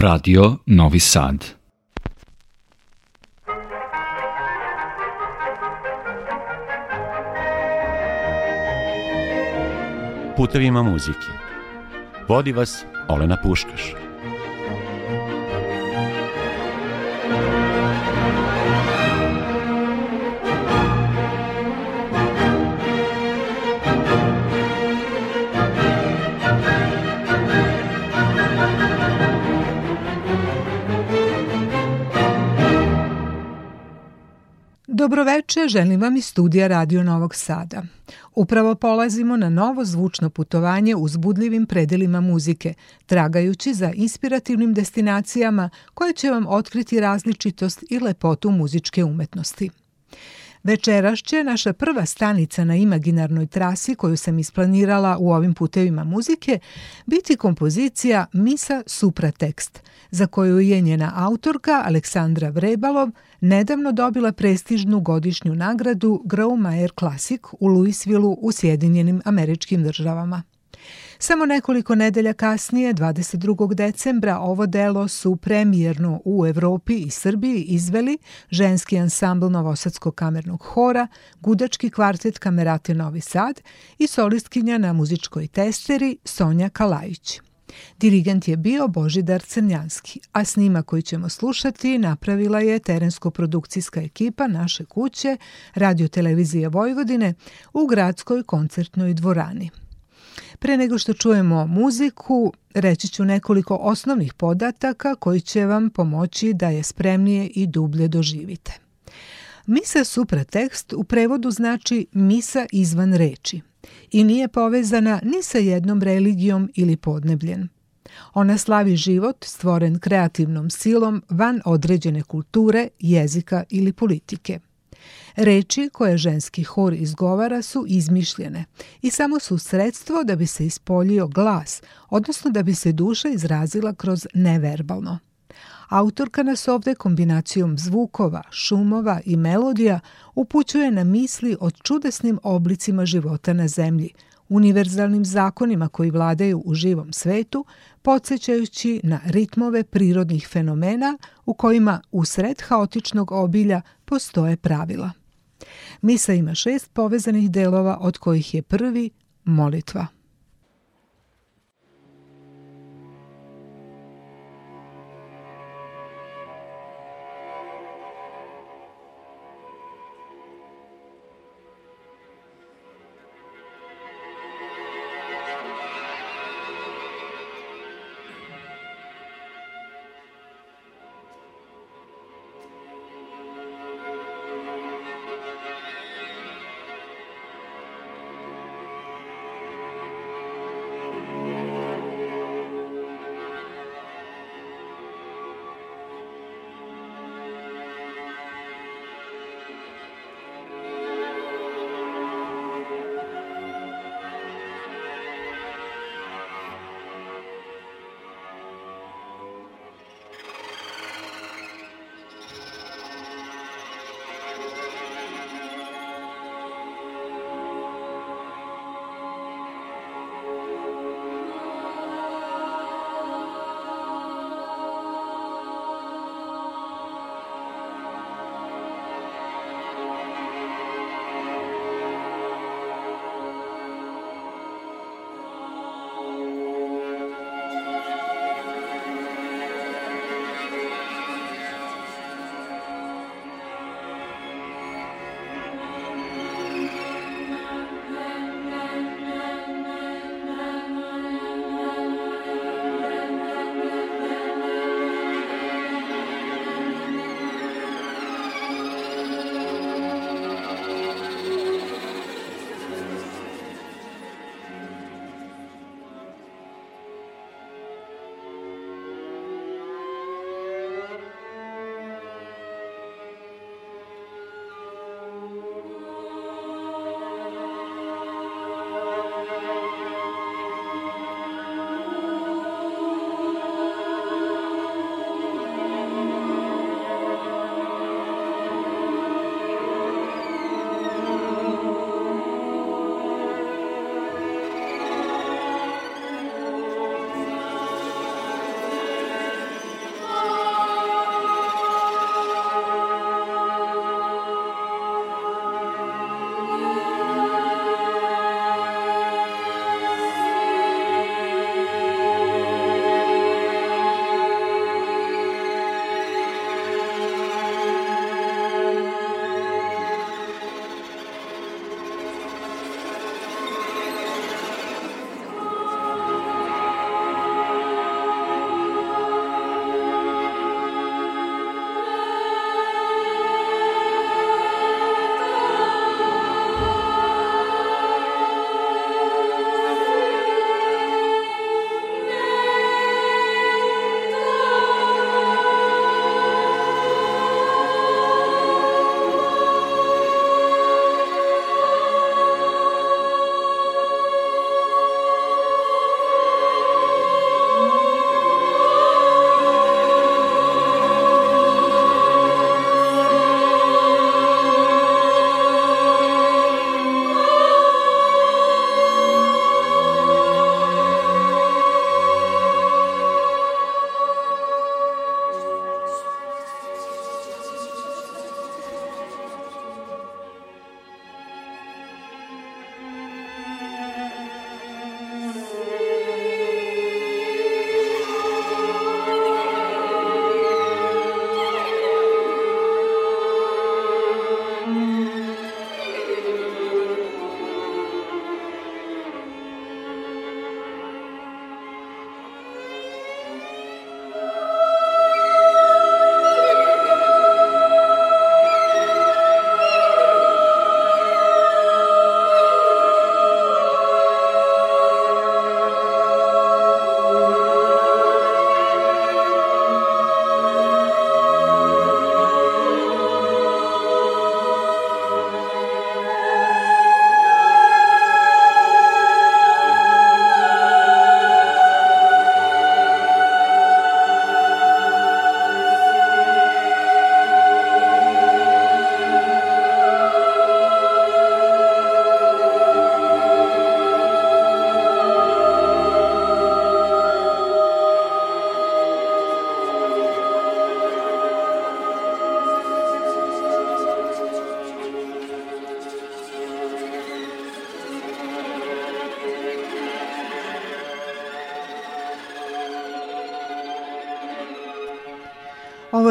Radio Novi Sad. Putevima muzike. Vodi vas Olena Puškaš. Dobroveče, želim vam iz studija Radio Novog Sada. Upravo polazimo na novo zvučno putovanje uzbudljivim predelima muzike, tragajući za inspirativnim destinacijama koje će vam otkriti različitost i lepotu muzičke umetnosti. Večeras će naša prva stanica na imaginarnoj trasi koju sam isplanirala u ovim putevima muzike biti kompozicija Misa Supratekst, za koju je njena autorka Aleksandra Vrebalov nedavno dobila prestižnu godišnju nagradu Graumayer Classic u Louisvilleu u Sjedinjenim američkim državama. Samo nekoliko nedelja kasnije, 22. decembra, ovo delo su premijerno u Evropi i Srbiji izveli ženski ansambl Novosadskog kamernog hora, gudački kvartet Kamerate Novi Sad i solistkinja na muzičkoj testeri Sonja Kalajić. Dirigent je bio Božidar Crnjanski, a snima koji ćemo slušati napravila je terensko-produkcijska ekipa naše kuće, radiotelevizije Vojvodine, u gradskoj koncertnoj dvorani. Pre nego što čujemo muziku, reći ću nekoliko osnovnih podataka koji će vam pomoći da je spremnije i dublje doživite. Misa supratekst u prevodu znači misa izvan reči i nije povezana ni sa jednom religijom ili podnebljen. Ona slavi život stvoren kreativnom silom van određene kulture, jezika ili politike – Reči koje ženski hor izgovara su izmišljene i samo su sredstvo da bi se ispoljio glas, odnosno da bi se duša izrazila kroz neverbalno. Autorka nas ovde kombinacijom zvukova, šumova i melodija upućuje na misli o čudesnim oblicima života na zemlji, univerzalnim zakonima koji vladaju u živom svetu, podsjećajući na ritmove prirodnih fenomena u kojima usred haotičnog obilja postoje pravila. Misa ima šest povezanih delova od kojih je prvi molitva.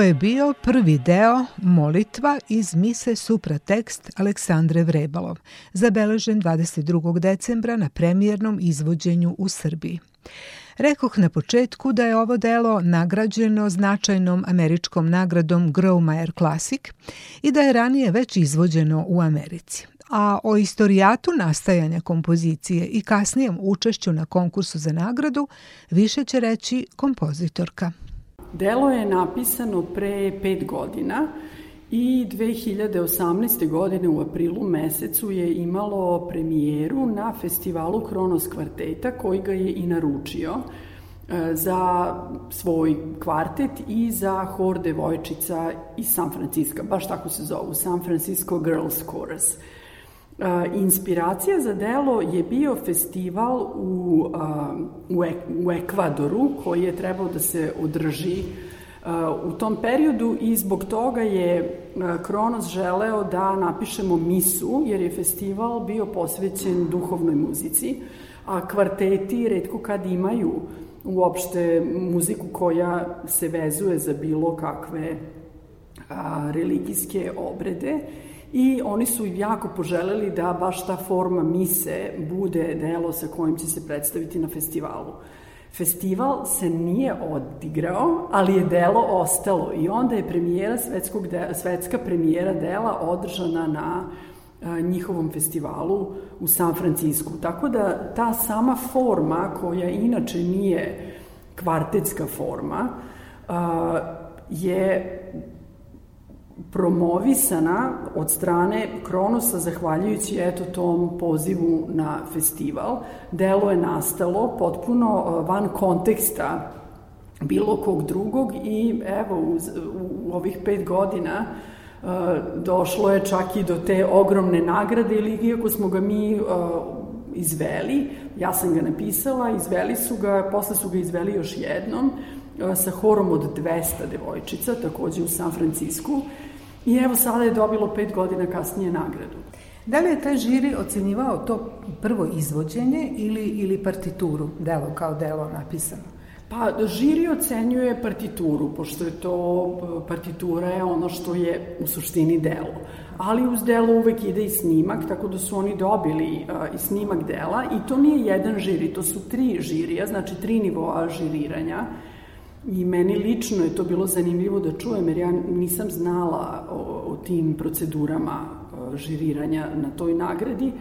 Je bio prvi deo Molitva iz mise supratekst Aleksandre Vrebalov, zabeležen 22. decembra na premijernom izvođenju u Srbiji. Rekoh na početku da je ovo delo nagrađeno značajnom američkom nagradom Growmeyer Classic i da je ranije već izvođeno u Americi. A o istorijatu nastajanja kompozicije i kasnijem učešću na konkursu za nagradu više će reći kompozitorka. Delo je napisano pre pet godina i 2018. godine u aprilu mesecu je imalo premijeru na festivalu Kronos kvarteta koji ga je i naručio e, za svoj kvartet i za hor devojčica iz San Francisco, baš tako se zovu, San Francisco Girls Chorus. Inspiracija za delo je bio festival u, u, Ek, u Ekvadoru koji je trebao da se održi u tom periodu i zbog toga je Kronos želeo da napišemo misu jer je festival bio posvećen duhovnoj muzici, a kvarteti redko kad imaju uopšte muziku koja se vezuje za bilo kakve religijske obrede i oni su jako poželeli da baš ta forma mise bude delo sa kojim će se predstaviti na festivalu. Festival se nije odigrao, ali je delo ostalo i onda je premijera svetskog de, svetska premijera dela održana na a, njihovom festivalu u San Francisku. Tako da ta sama forma koja inače nije kvartetska forma a, je promovisana od strane Kronosa zahvaljujući eto tom pozivu na festival. Delo je nastalo potpuno uh, van konteksta bilo kog drugog i evo u, u ovih pet godina uh, došlo je čak i do te ogromne nagrade ili iako smo ga mi uh, izveli, ja sam ga napisala, izveli su ga, posle su ga izveli još jednom sa horom od 200 devojčica, takođe u San Francisku I evo sada je dobilo pet godina kasnije nagradu. Da li je taj žiri ocenjivao to prvo izvođenje ili, ili partituru, delo kao delo napisano? Pa žiri ocenjuje partituru, pošto je to, partitura je ono što je u suštini delo. Ali uz delo uvek ide i snimak, tako da su oni dobili uh, i snimak dela i to nije jedan žiri, to su tri žirija, znači tri nivoa žiriranja. I meni lično je to bilo zanimljivo da čujem, jer ja nisam znala o, o tim procedurama žiriranja na toj nagradi.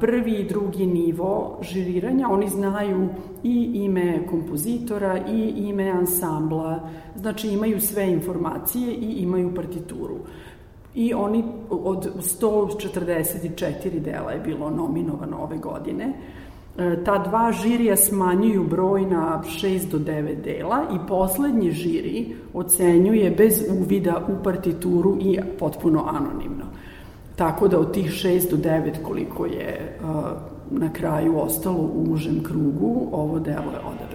Prvi i drugi nivo žiriranja, oni znaju i ime kompozitora i ime ansambla, znači imaju sve informacije i imaju partituru. I oni od 144 dela je bilo nominovano ove godine. E, ta dva žirija smanjuju broj na 6 do 9 dela i poslednji žiri ocenjuje bez uvida u partituru i potpuno anonimno. Tako da od tih 6 do 9 koliko je uh, na kraju ostalo u užem krugu, ovo delo je odabrano.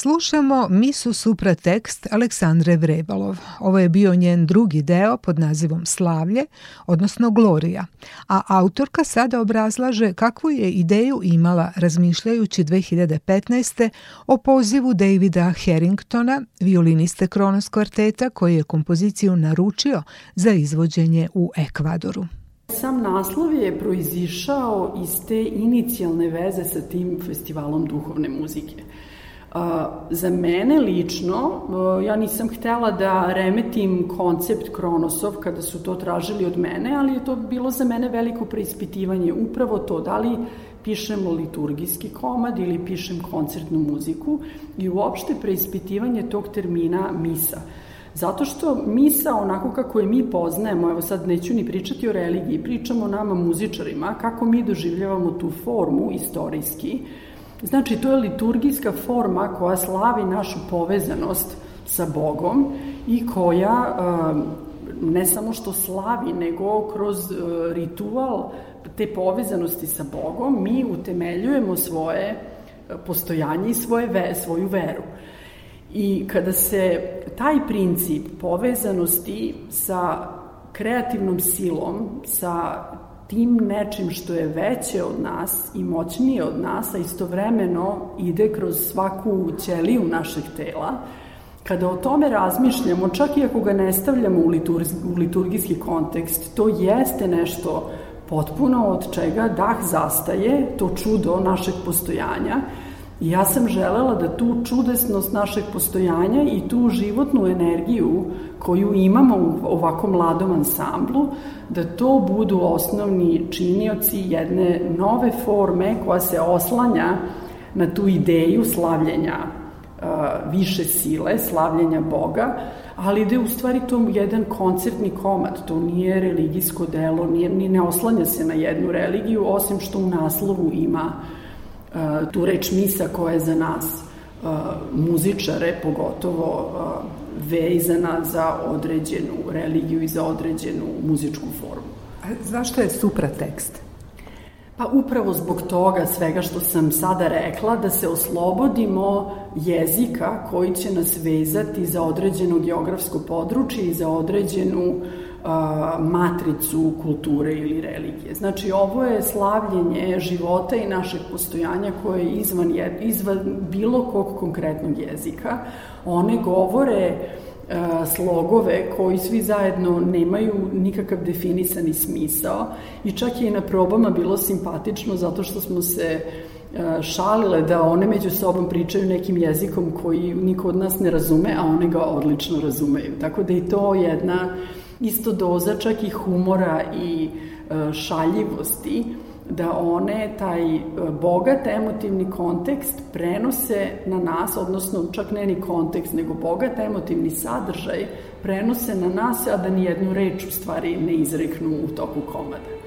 Slušamo Misu Supra tekst Aleksandre Vrebalov. Ovo je bio njen drugi deo pod nazivom Slavlje, odnosno Glorija, a autorka sada obrazlaže kakvu je ideju imala razmišljajući 2015. o pozivu Davida Harringtona, violiniste Kronos kvarteta koji je kompoziciju naručio za izvođenje u Ekvadoru. Sam naslov je proizišao iz te inicijalne veze sa tim festivalom duhovne muzike. Za mene lično, ja nisam htela da remetim koncept Kronosov kada su to tražili od mene, ali je to bilo za mene veliko preispitivanje. Upravo to, da li pišemo liturgijski komad ili pišem koncertnu muziku i uopšte preispitivanje tog termina misa. Zato što misa, onako kako je mi poznajemo, evo sad neću ni pričati o religiji, pričamo nama muzičarima, kako mi doživljavamo tu formu istorijski, Znači, to je liturgijska forma koja slavi našu povezanost sa Bogom i koja ne samo što slavi, nego kroz ritual te povezanosti sa Bogom mi utemeljujemo svoje postojanje i svoje ve, svoju veru. I kada se taj princip povezanosti sa kreativnom silom, sa tim nečim što je veće od nas i moćnije od nas, a istovremeno ide kroz svaku ćeliju našeg tela, kada o tome razmišljamo, čak i ako ga ne stavljamo u, liturg, u liturgijski kontekst, to jeste nešto potpuno od čega dah zastaje, to čudo našeg postojanja, I ja sam želela da tu čudesnost našeg postojanja i tu životnu energiju koju imamo u ovako mladom ansamblu, da to budu osnovni činioci jedne nove forme koja se oslanja na tu ideju slavljenja uh, više sile, slavljenja Boga, ali da je u stvari to jedan koncertni komad, to nije religijsko delo, nije, ni ne oslanja se na jednu religiju, osim što u naslovu ima uh, tu reč misa koja je za nas muzičare pogotovo vezana za određenu religiju i za određenu muzičku formu. A zašto je supratekst? Pa upravo zbog toga svega što sam sada rekla, da se oslobodimo jezika koji će nas vezati za određeno geografsko područje i za određenu uh, matricu kulture ili religije. Znači, ovo je slavljenje života i našeg postojanja koje je izvan, izvan bilo kog konkretnog jezika. One govore slogove koji svi zajedno nemaju nikakav definisani smisao i čak je i na probama bilo simpatično zato što smo se šalile da one među sobom pričaju nekim jezikom koji niko od nas ne razume, a one ga odlično razumeju. Tako da i to jedna isto doza čak i humora i e, šaljivosti, da one taj e, bogat emotivni kontekst prenose na nas, odnosno čak ne ni kontekst, nego bogat emotivni sadržaj prenose na nas, a da ni jednu reč u stvari ne izreknu u toku komada.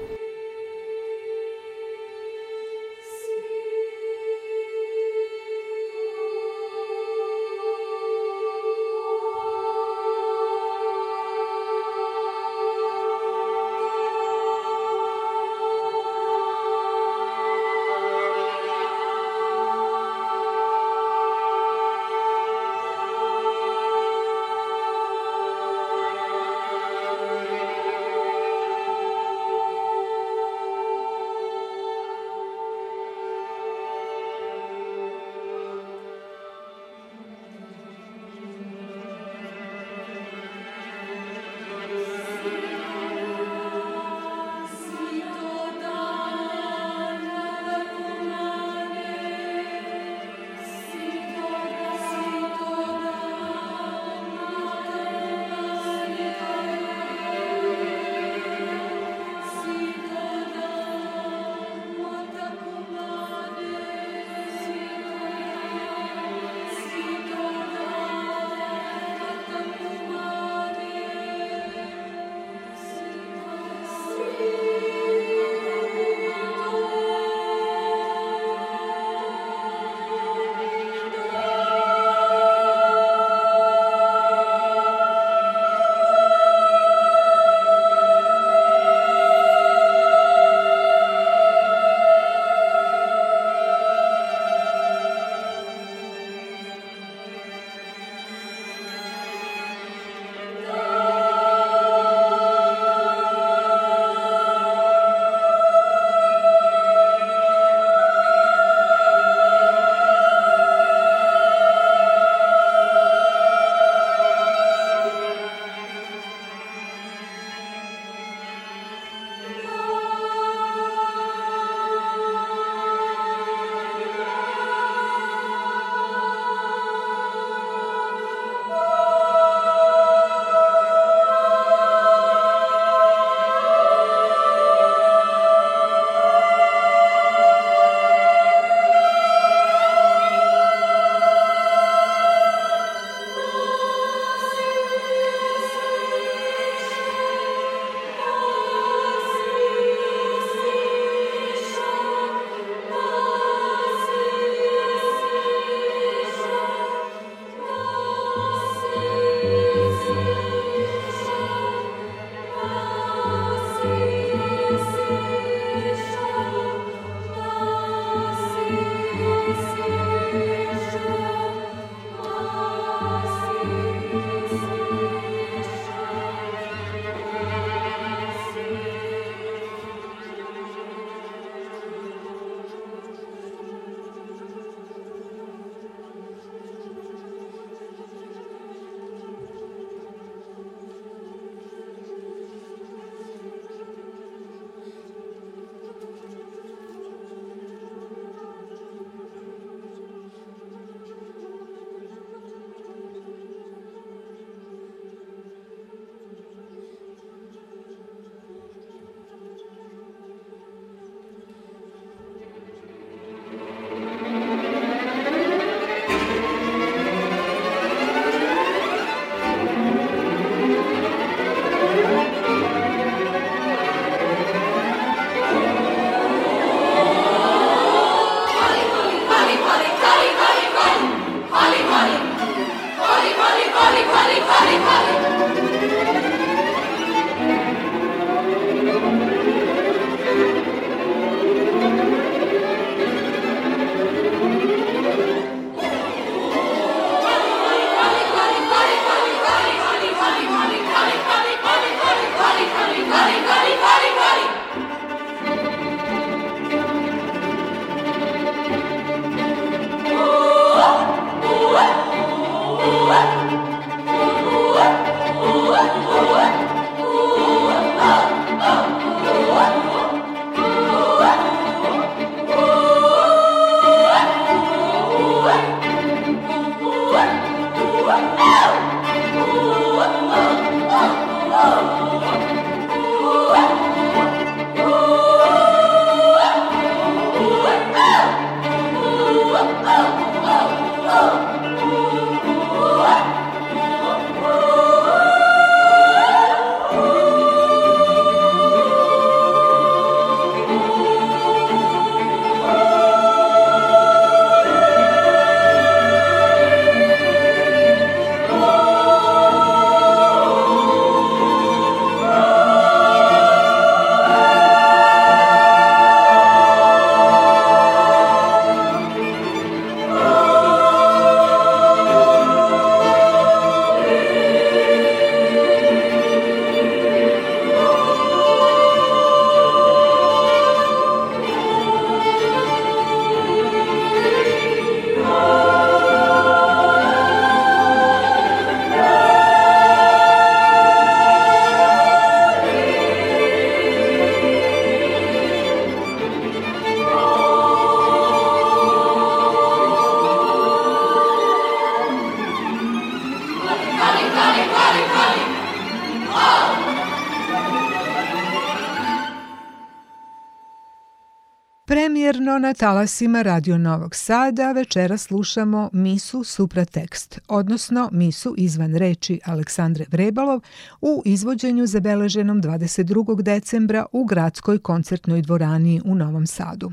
Talasima Radio Novog Sada večera slušamo Misu supratekst, odnosno Misu izvan reči Aleksandre Vrebalov u izvođenju zabeleženom 22. decembra u gradskoj koncertnoj dvorani u Novom Sadu.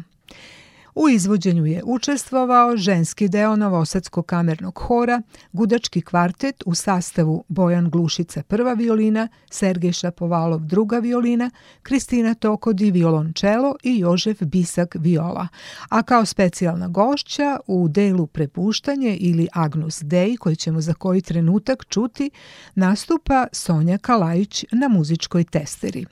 U izvođenju je učestvovao ženski deo Novosadskog kamernog hora, gudački kvartet u sastavu Bojan Glušica prva violina, Sergej Šapovalov druga violina, Kristina Tokodi violončelo i Jožef Bisak viola, a kao specijalna gošća u delu Prepuštanje ili Agnus Dei, koji ćemo za koji trenutak čuti, nastupa Sonja Kalajić na muzičkoj testeri.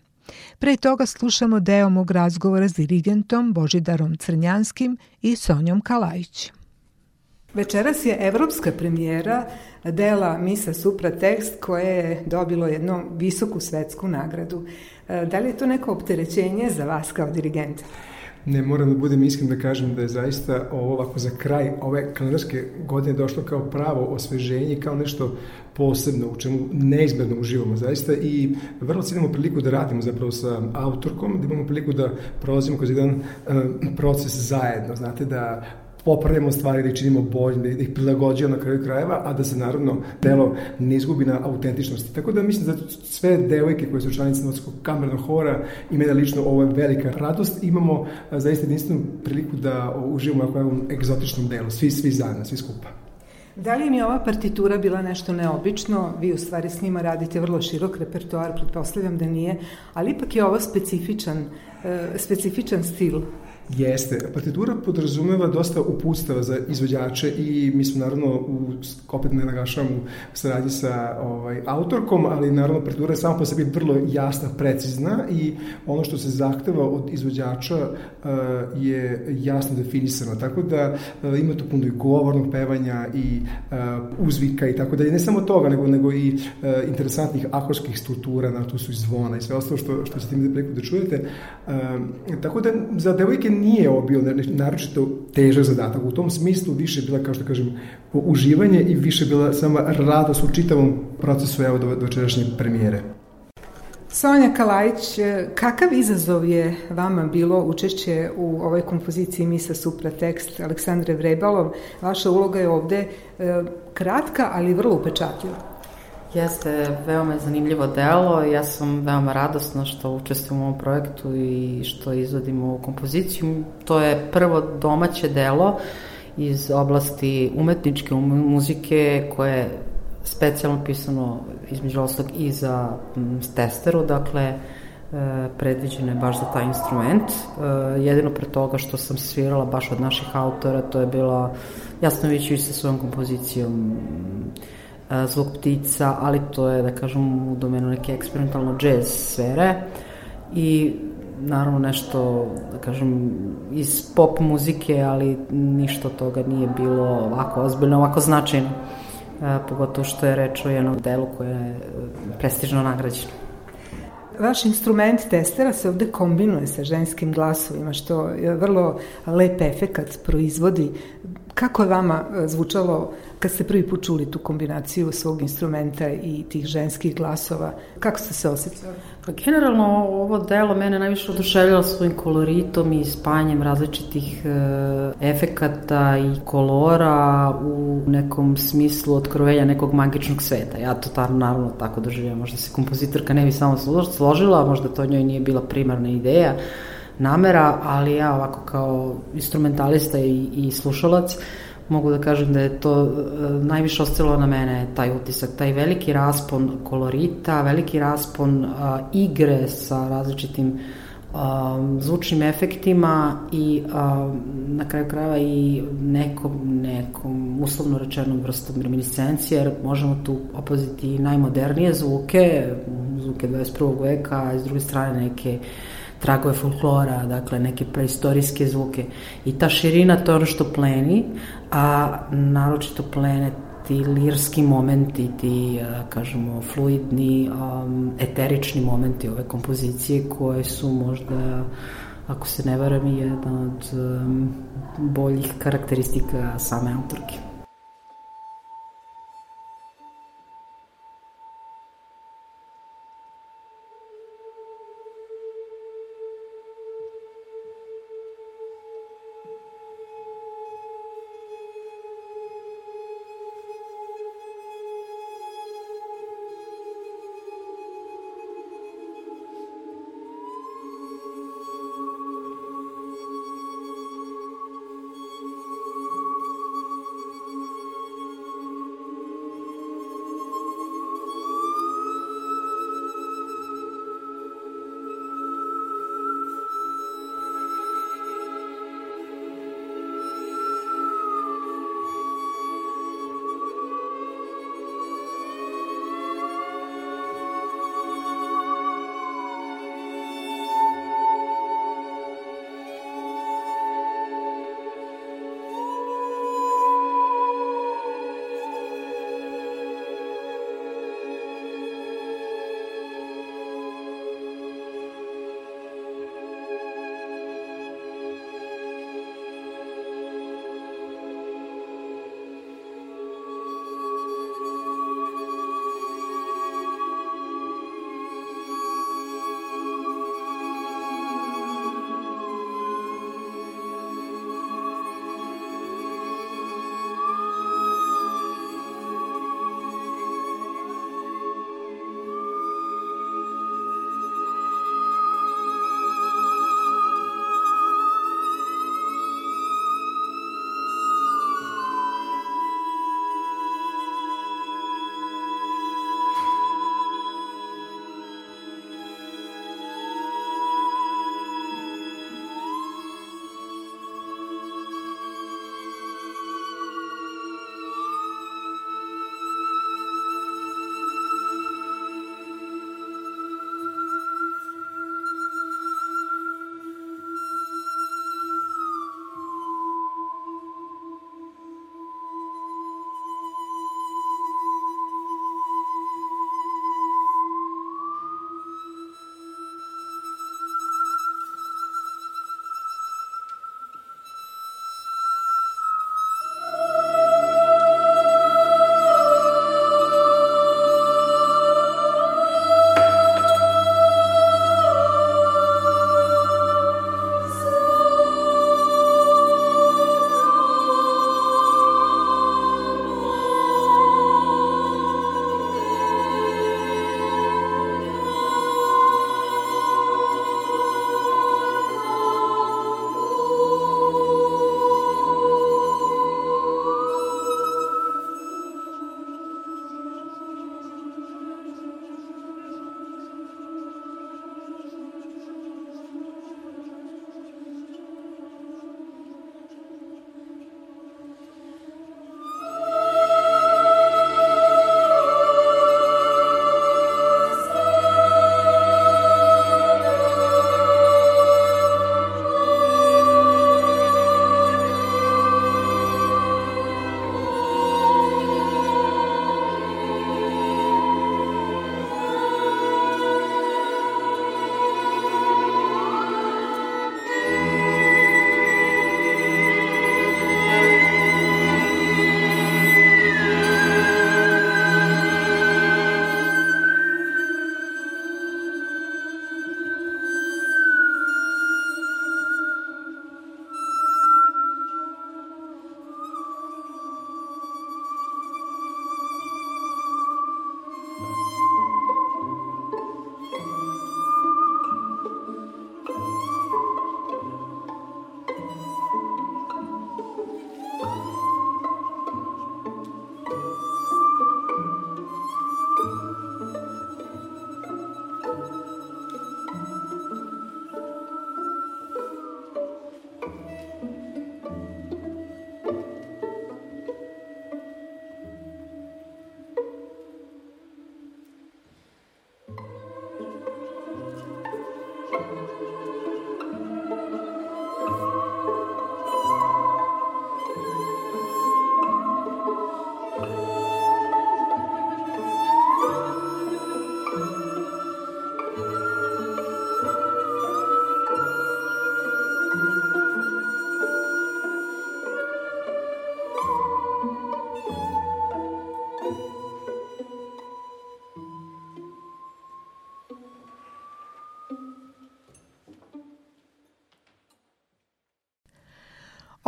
Pre toga slušamo deo mog razgovora s dirigentom Božidarom Crnjanskim i Sonjom Kalajić. Večeras je evropska premijera dela Misa Supra tekst koje je dobilo jednu visoku svetsku nagradu. E, da li je to neko opterećenje za vas kao dirigenta? Ne moram da budem iskren da kažem da je zaista ovo ovako za kraj ove kalendarske godine došlo kao pravo osveženje, kao nešto posebno u čemu neizbedno uživamo zaista i vrlo imamo priliku da radimo zapravo sa autorkom, da imamo priliku da prolazimo kroz jedan uh, proces zajedno, znate da popravljamo stvari, da ih činimo bolje, da ih prilagođujemo na kraju krajeva, a da se naravno delo ne izgubi na autentičnosti. Tako da mislim da sve devojke koje su članice Notskog kamernog hora i mene lično ovo je velika radost. Imamo zaista jedinstvenu priliku da uživamo u ovom egzotičnom delu, svi, svi zajedno, svi skupa. Da li mi je ova partitura bila nešto neobično? Vi u stvari s njima radite vrlo širok repertoar, pretpostavljam da nije, ali ipak je ovo specifičan, specifičan stil Jeste. Partitura podrazumeva dosta uputstava za izvođače i mi smo naravno, u, opet ne nagašavam, u saradnji sa ovaj, autorkom, ali naravno partitura je samo po sebi vrlo jasna, precizna i ono što se zahteva od izvođača uh, je jasno definisano. Tako da uh, ima tu puno i govornog pevanja i uh, uzvika i tako da ne samo toga, nego, nego i uh, interesantnih akorskih struktura, na tu su i zvona i sve ostalo što, što ste imali preko da čujete. Uh, tako da za devojke nije ovo bio naročito težak zadatak. U tom smislu više bila, kao što kažem, uživanje i više bila sama radost u čitavom procesu evo do, večerašnje premijere. Sonja Kalajić, kakav izazov je vama bilo učešće u ovoj kompoziciji Misa Supra tekst Aleksandre Vrebalov? Vaša uloga je ovde e, kratka, ali vrlo upečatljiva. Jeste veoma zanimljivo delo, ja sam veoma radosna što učestvujem u ovom projektu i što izvodim ovu kompoziciju. To je prvo domaće delo iz oblasti umetničke muzike koje je specijalno pisano između ostalog i za testeru, dakle e, predviđeno je baš za taj instrument. E, jedino pre toga što sam svirala baš od naših autora, to je bila Jasnovićević sa svojom kompozicijom zvuk ptica, ali to je, da kažem, u domenu neke eksperimentalno jazz sfere i naravno nešto, da kažem, iz pop muzike, ali ništa toga nije bilo ovako ozbiljno, ovako značajno. E, pogotovo što je reč o jednom delu koje je prestižno nagrađeno. Vaš instrument testera se ovde kombinuje sa ženskim glasovima, što je vrlo lep efekat proizvodi. Kako je vama zvučalo kad ste prvi put čuli tu kombinaciju svog instrumenta i tih ženskih glasova, kako ste se osjećali? Pa generalno ovo delo mene najviše oduševljalo svojim koloritom i spajanjem različitih e, efekata i kolora u nekom smislu otkrovenja nekog magičnog sveta. Ja to tar, naravno tako doživljam. Možda se kompozitorka ne bi samo složila, možda to njoj nije bila primarna ideja, namera, ali ja ovako kao instrumentalista i, i slušalac mogu da kažem da je to e, najviše ostalo na mene taj utisak, taj veliki raspon kolorita, veliki raspon a, igre sa različitim a, zvučnim efektima i a, na kraju krajeva i nekom, nekom uslovno rečenom vrstom reminiscencije, jer možemo tu opoziti najmodernije zvuke, zvuke 21. veka, a s druge strane neke tragove folklora, dakle neke preistorijske zvuke. I ta širina to je ono što pleni, a naročito plene ti lirski momenti, ti, kažemo, fluidni, um, eterični momenti ove kompozicije koje su možda, ako se ne varam, jedna od um, boljih karakteristika same autorke.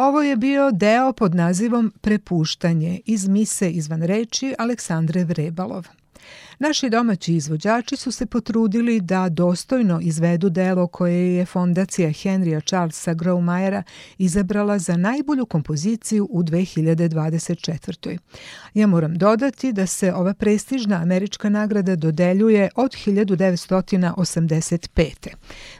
Ovo je bio deo pod nazivom Prepuštanje iz mise izvan reči Aleksandre Vrebalov. Naši domaći izvođači su se potrudili da dostojno izvedu delo koje je fondacija Henrya Charlesa Graumajera izabrala za najbolju kompoziciju u 2024. Ja moram dodati da se ova prestižna američka nagrada dodeljuje od 1985.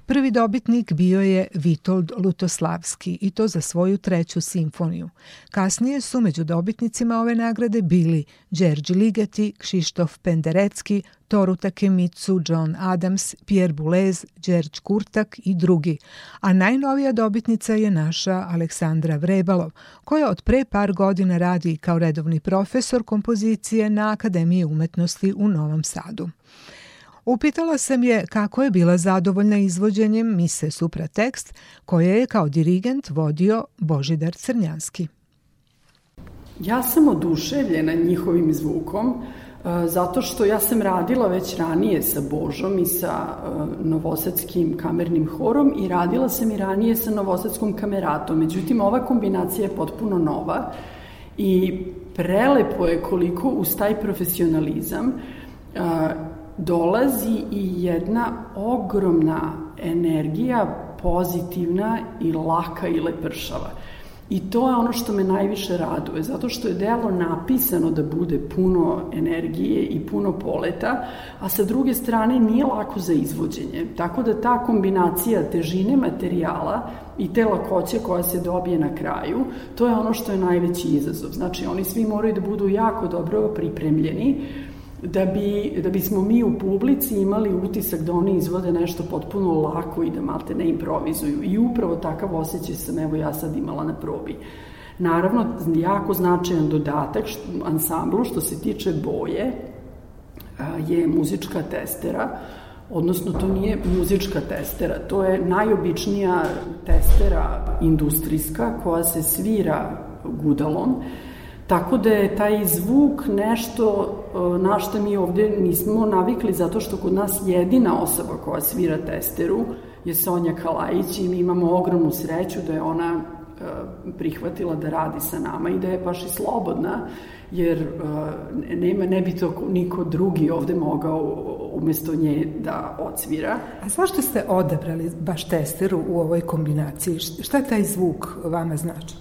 Prvi dobitnik bio je Vitold Lutoslavski i to za svoju treću simfoniju. Kasnije su među dobitnicima ove nagrade bili Đerđi Ligeti, Kšištof Penderecki, Toru Takemitsu, John Adams, Pierre Boulez, Đerđ Kurtak i drugi, a najnovija dobitnica je naša Aleksandra Vrebalov, koja od pre par godina radi kao redovni profesor kompozicije na Akademiji umetnosti u Novom Sadu. Upitala sam je kako je bila zadovoljna izvođenjem mise Supratekst, koje je kao dirigent vodio Božidar Crnjanski. Ja sam oduševljena njihovim zvukom, zato što ja sam radila već ranije sa Božom i sa e, Novosadskim kamernim horom i radila sam i ranije sa Novosadskom kameratom. Međutim, ova kombinacija je potpuno nova i prelepo je koliko uz taj profesionalizam e, dolazi i jedna ogromna energija pozitivna i laka i lepršava. I to je ono što me najviše raduje, zato što je delo napisano da bude puno energije i puno poleta, a sa druge strane nije lako za izvođenje. Tako da ta kombinacija težine materijala i te lakoće koja se dobije na kraju, to je ono što je najveći izazov. Znači, oni svi moraju da budu jako dobro pripremljeni, da, bi, da bismo mi u publici imali utisak da oni izvode nešto potpuno lako i da malte ne improvizuju. I upravo takav osjećaj sam evo ja sad imala na probi. Naravno, jako značajan dodatak što, ansamblu što se tiče boje je muzička testera, odnosno to nije muzička testera, to je najobičnija testera industrijska koja se svira gudalom Tako da je taj zvuk nešto na što mi ovde nismo navikli zato što kod nas jedina osoba koja svira testeru je Sonja Kalajić i mi imamo ogromnu sreću da je ona e, prihvatila da radi sa nama i da je baš i slobodna, jer e, nema, ne bi to niko drugi ovde mogao umesto nje da odsvira. A zašto ste odabrali baš testeru u ovoj kombinaciji? Šta taj zvuk vama znači?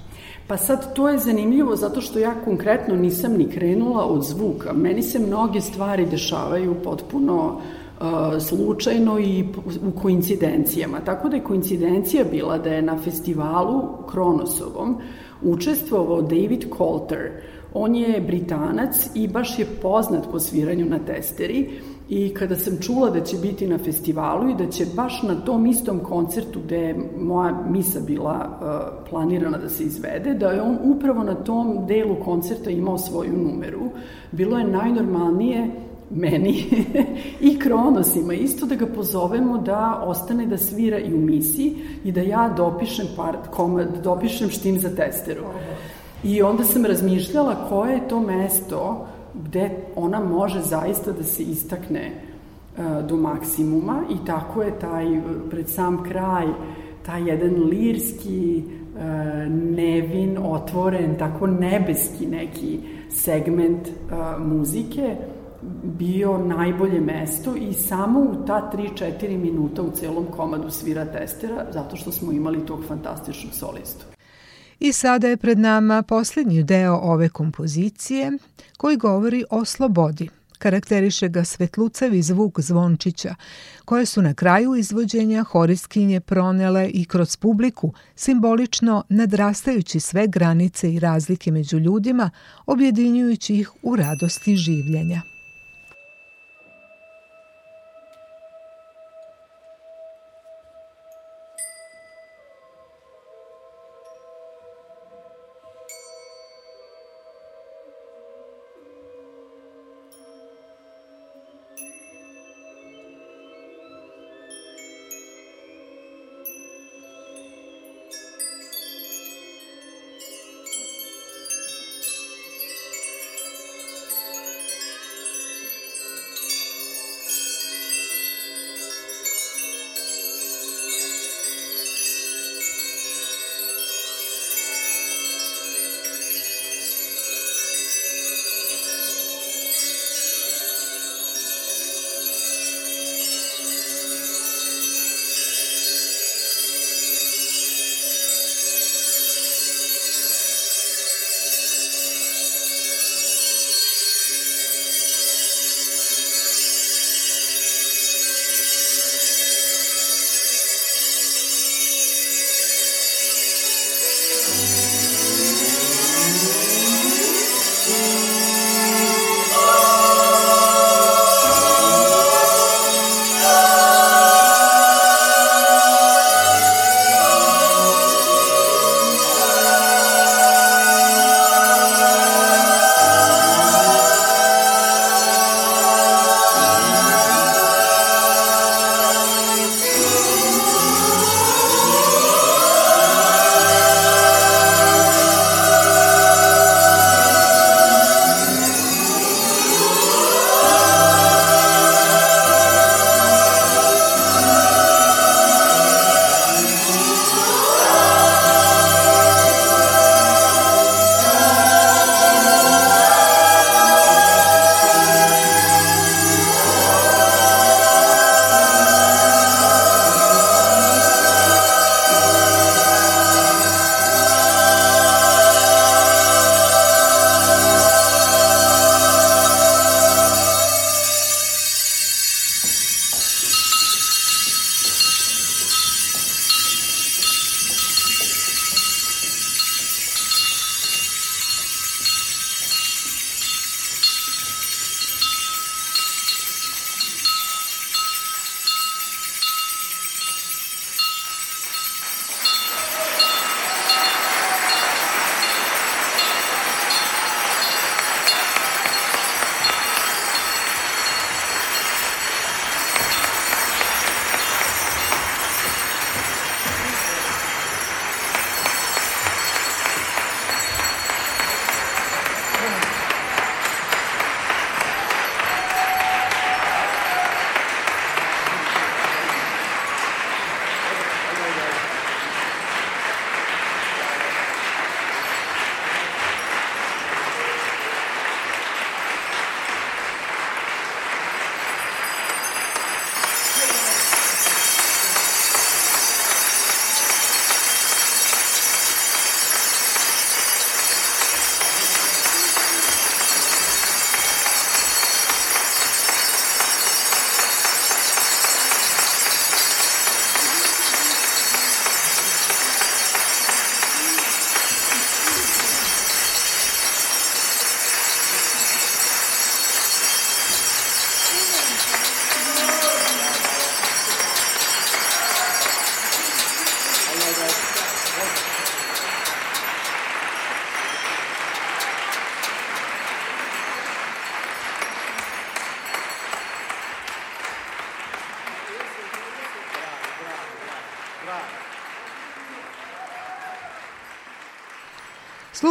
Pa sad to je zanimljivo zato što ja konkretno nisam ni krenula od zvuka. Meni se mnoge stvari dešavaju potpuno uh, slučajno i u koincidencijama. Tako da je koincidencija bila da je na festivalu Kronosovom učestvovao David Coulter. On je Britanac i baš je poznat po sviranju na testeri I kada sam čula da će biti na festivalu i da će baš na tom istom koncertu gde je moja misa bila uh, planirana da se izvede, da je on upravo na tom delu koncerta imao svoju numeru, bilo je najnormalnije meni i Kronosima isto da ga pozovemo da ostane da svira i u misiji i da ja dopišem part, komad, dopišem štim za testeru. I onda sam razmišljala koje je to mesto gde ona može zaista da se istakne e, do maksimuma i tako je taj pred sam kraj taj jedan lirski e, nevin, otvoren, tako nebeski neki segment e, muzike bio najbolje mesto i samo u ta 3-4 minuta u celom komadu svira testera zato što smo imali tog fantastičnog solistu. I sada je pred nama poslednji deo ove kompozicije koji govori o slobodi. Karakteriše ga svetlucavi zvuk zvončića, koje su na kraju izvođenja horiskinje pronele i kroz publiku, simbolično nadrastajući sve granice i razlike među ljudima, objedinjujući ih u radosti življenja.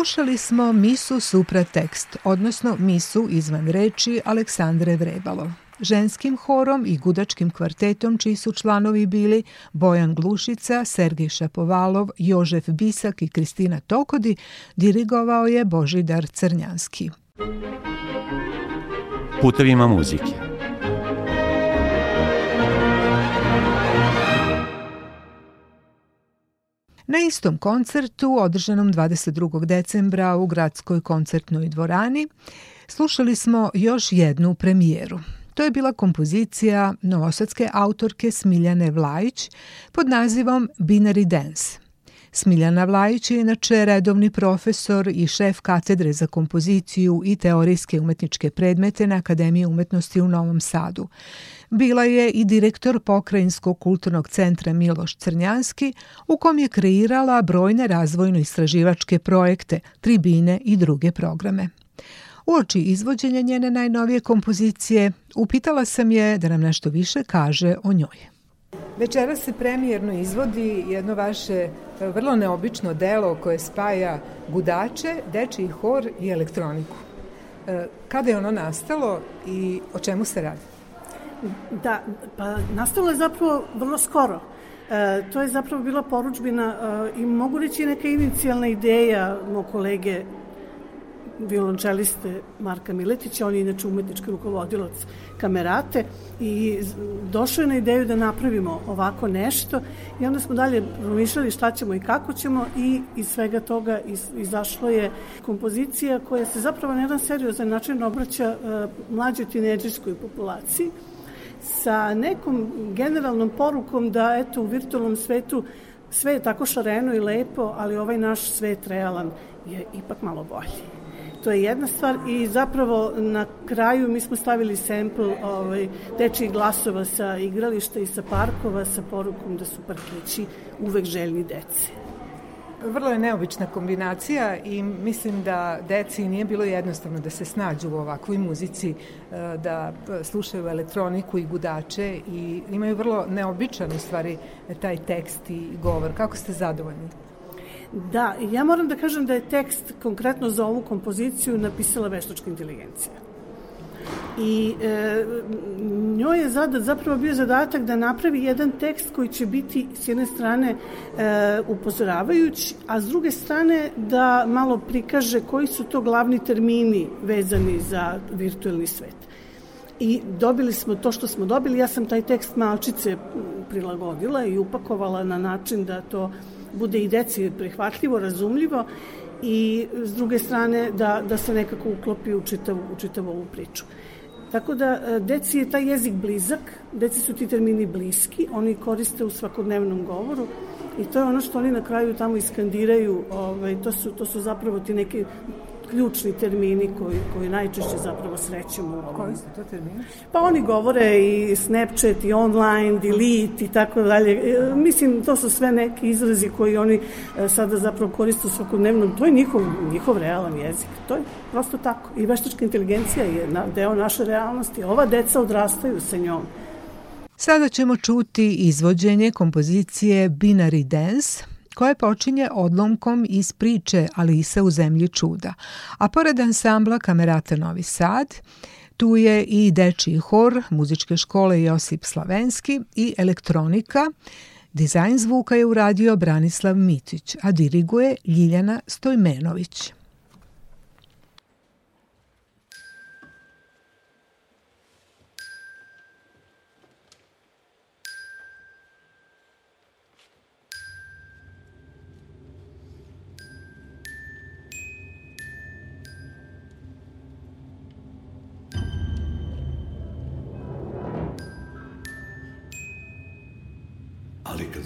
Slušali smo misu supra tekst, odnosno misu izvan reči Aleksandre Vrebalo. Ženskim horom i gudačkim kvartetom čiji su članovi bili Bojan Glušica, Sergej Šapovalov, Jožef Bisak i Kristina Tokodi, dirigovao je Božidar Crnjanski. Putevima muzike Na istom koncertu, održanom 22. decembra u gradskoj koncertnoj dvorani, slušali smo još jednu premijeru. To je bila kompozicija novosadske autorke Smiljane Vlajić pod nazivom Binary Dance. Smiljana Vlajić je inače redovni profesor i šef katedre za kompoziciju i teorijske umetničke predmete na Akademiji umetnosti u Novom Sadu. Bila je i direktor Pokrajinskog kulturnog centra Miloš Crnjanski, u kom je kreirala brojne razvojno-istraživačke projekte, tribine i druge programe. Uoči izvođenja njene najnovije kompozicije, upitala sam je da nam nešto više kaže o njoj. Večera se premijerno izvodi jedno vaše vrlo neobično delo koje spaja gudače, dečiji hor i elektroniku. E, kada je ono nastalo i o čemu se radi? Da, pa nastalo je zapravo vrlo skoro. E, to je zapravo bila poručbina e, i mogu reći neka inicijalna ideja moj kolege violončeliste Marka Miletića, on je inače umetnički rukovodilac kamerate i došao je na ideju da napravimo ovako nešto i onda smo dalje promišljali šta ćemo i kako ćemo i iz svega toga iz, izašlo je kompozicija koja se zapravo na jedan seriozan način obraća uh, mlađoj tineđerskoj populaciji sa nekom generalnom porukom da eto u virtualnom svetu sve je tako šareno i lepo, ali ovaj naš svet realan je ipak malo bolji. To je jedna stvar i zapravo na kraju mi smo stavili sample ovaj, dečijih glasova sa igrališta i sa parkova sa porukom da su parkići uvek željni dece. Vrlo je neobična kombinacija i mislim da deci nije bilo jednostavno da se snađu u ovakvoj muzici, e, da slušaju elektroniku i gudače i imaju vrlo neobičan u stvari taj tekst i govor. Kako ste zadovoljni? Da, ja moram da kažem da je tekst konkretno za ovu kompoziciju napisala veštačka inteligencija. I e, njoj je zadat, zapravo bio zadatak da napravi jedan tekst koji će biti s jedne strane e, upozoravajući, a s druge strane da malo prikaže koji su to glavni termini vezani za virtualni svet. I dobili smo to što smo dobili. Ja sam taj tekst malčice prilagodila i upakovala na način da to bude i deci prihvatljivo, razumljivo i s druge strane da, da se nekako uklopi u čitavu, u čitavu ovu priču. Tako da e, deci je taj jezik blizak, deci su ti termini bliski, oni koriste u svakodnevnom govoru i to je ono što oni na kraju tamo iskandiraju, ovaj, to, su, to su zapravo ti neki ključni termini koji, koji najčešće zapravo srećemo. Koji su to termini? Pa oni govore i Snapchat i online, delete i tako dalje. E, mislim, to su sve neki izrazi koji oni e, sada zapravo koriste u svakodnevnom. To je njihov, njihov realan jezik. To je prosto tako. I veštačka inteligencija je na, deo naše realnosti. Ova deca odrastaju sa njom. Sada ćemo čuti izvođenje kompozicije Binary Dance, koje počinje odlomkom iz priče Alisa u zemlji čuda. A pored ansambla Kamerata Novi Sad, tu je i dečiji hor muzičke škole Josip Slavenski i elektronika. Dizajn zvuka je uradio Branislav Mitić, a diriguje Ljiljana Stojmenović.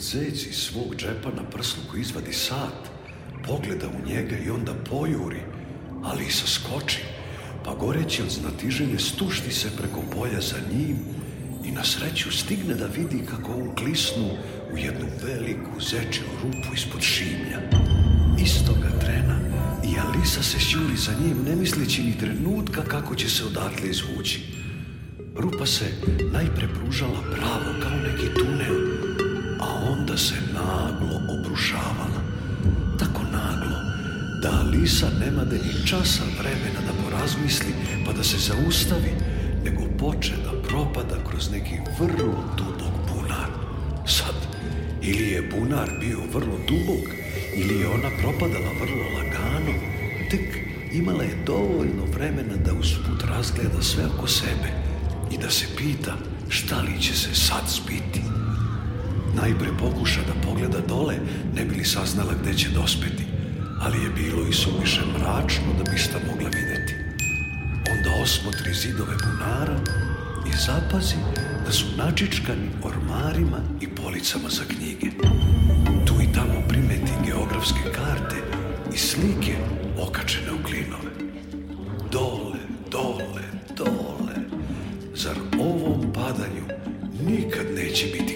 Zec iz svog džepa na prsluku izvadi sat, pogleda u njega i onda pojuri, ali i saskoči, pa goreći od znatiženja stušti se preko polja za njim i na sreću stigne da vidi kako on klisnu u jednu veliku zečiju rupu ispod šimlja. Istoga trena i Alisa se sjuri za njim ne misleći ni trenutka kako će se odatle izvući. Rupa se najpre pružala pravo kao neki tunel, onda se naglo obrušavala. Tako naglo da Alisa nema da ni časa vremena da porazmisli pa da se zaustavi, nego poče da propada kroz neki vrlo dubok bunar. Sad, ili je bunar bio vrlo dubok, ili je ona propadala vrlo lagano, tek imala je dovoljno vremena da usput razgleda sve oko sebe i da se pita šta li će se sad zbiti. Najpre pokuša da pogleda dole, ne bi li saznala gde će dospeti, ali je bilo i suviše mračno da bi sta mogla videti. Onda osmotri zidove bunara i zapazi da su načičkani ormarima i policama za knjige. Tu i tamo primeti geografske karte i slike okačene u klinove. Dole, dole, dole. Zar ovom padanju nikad neće biti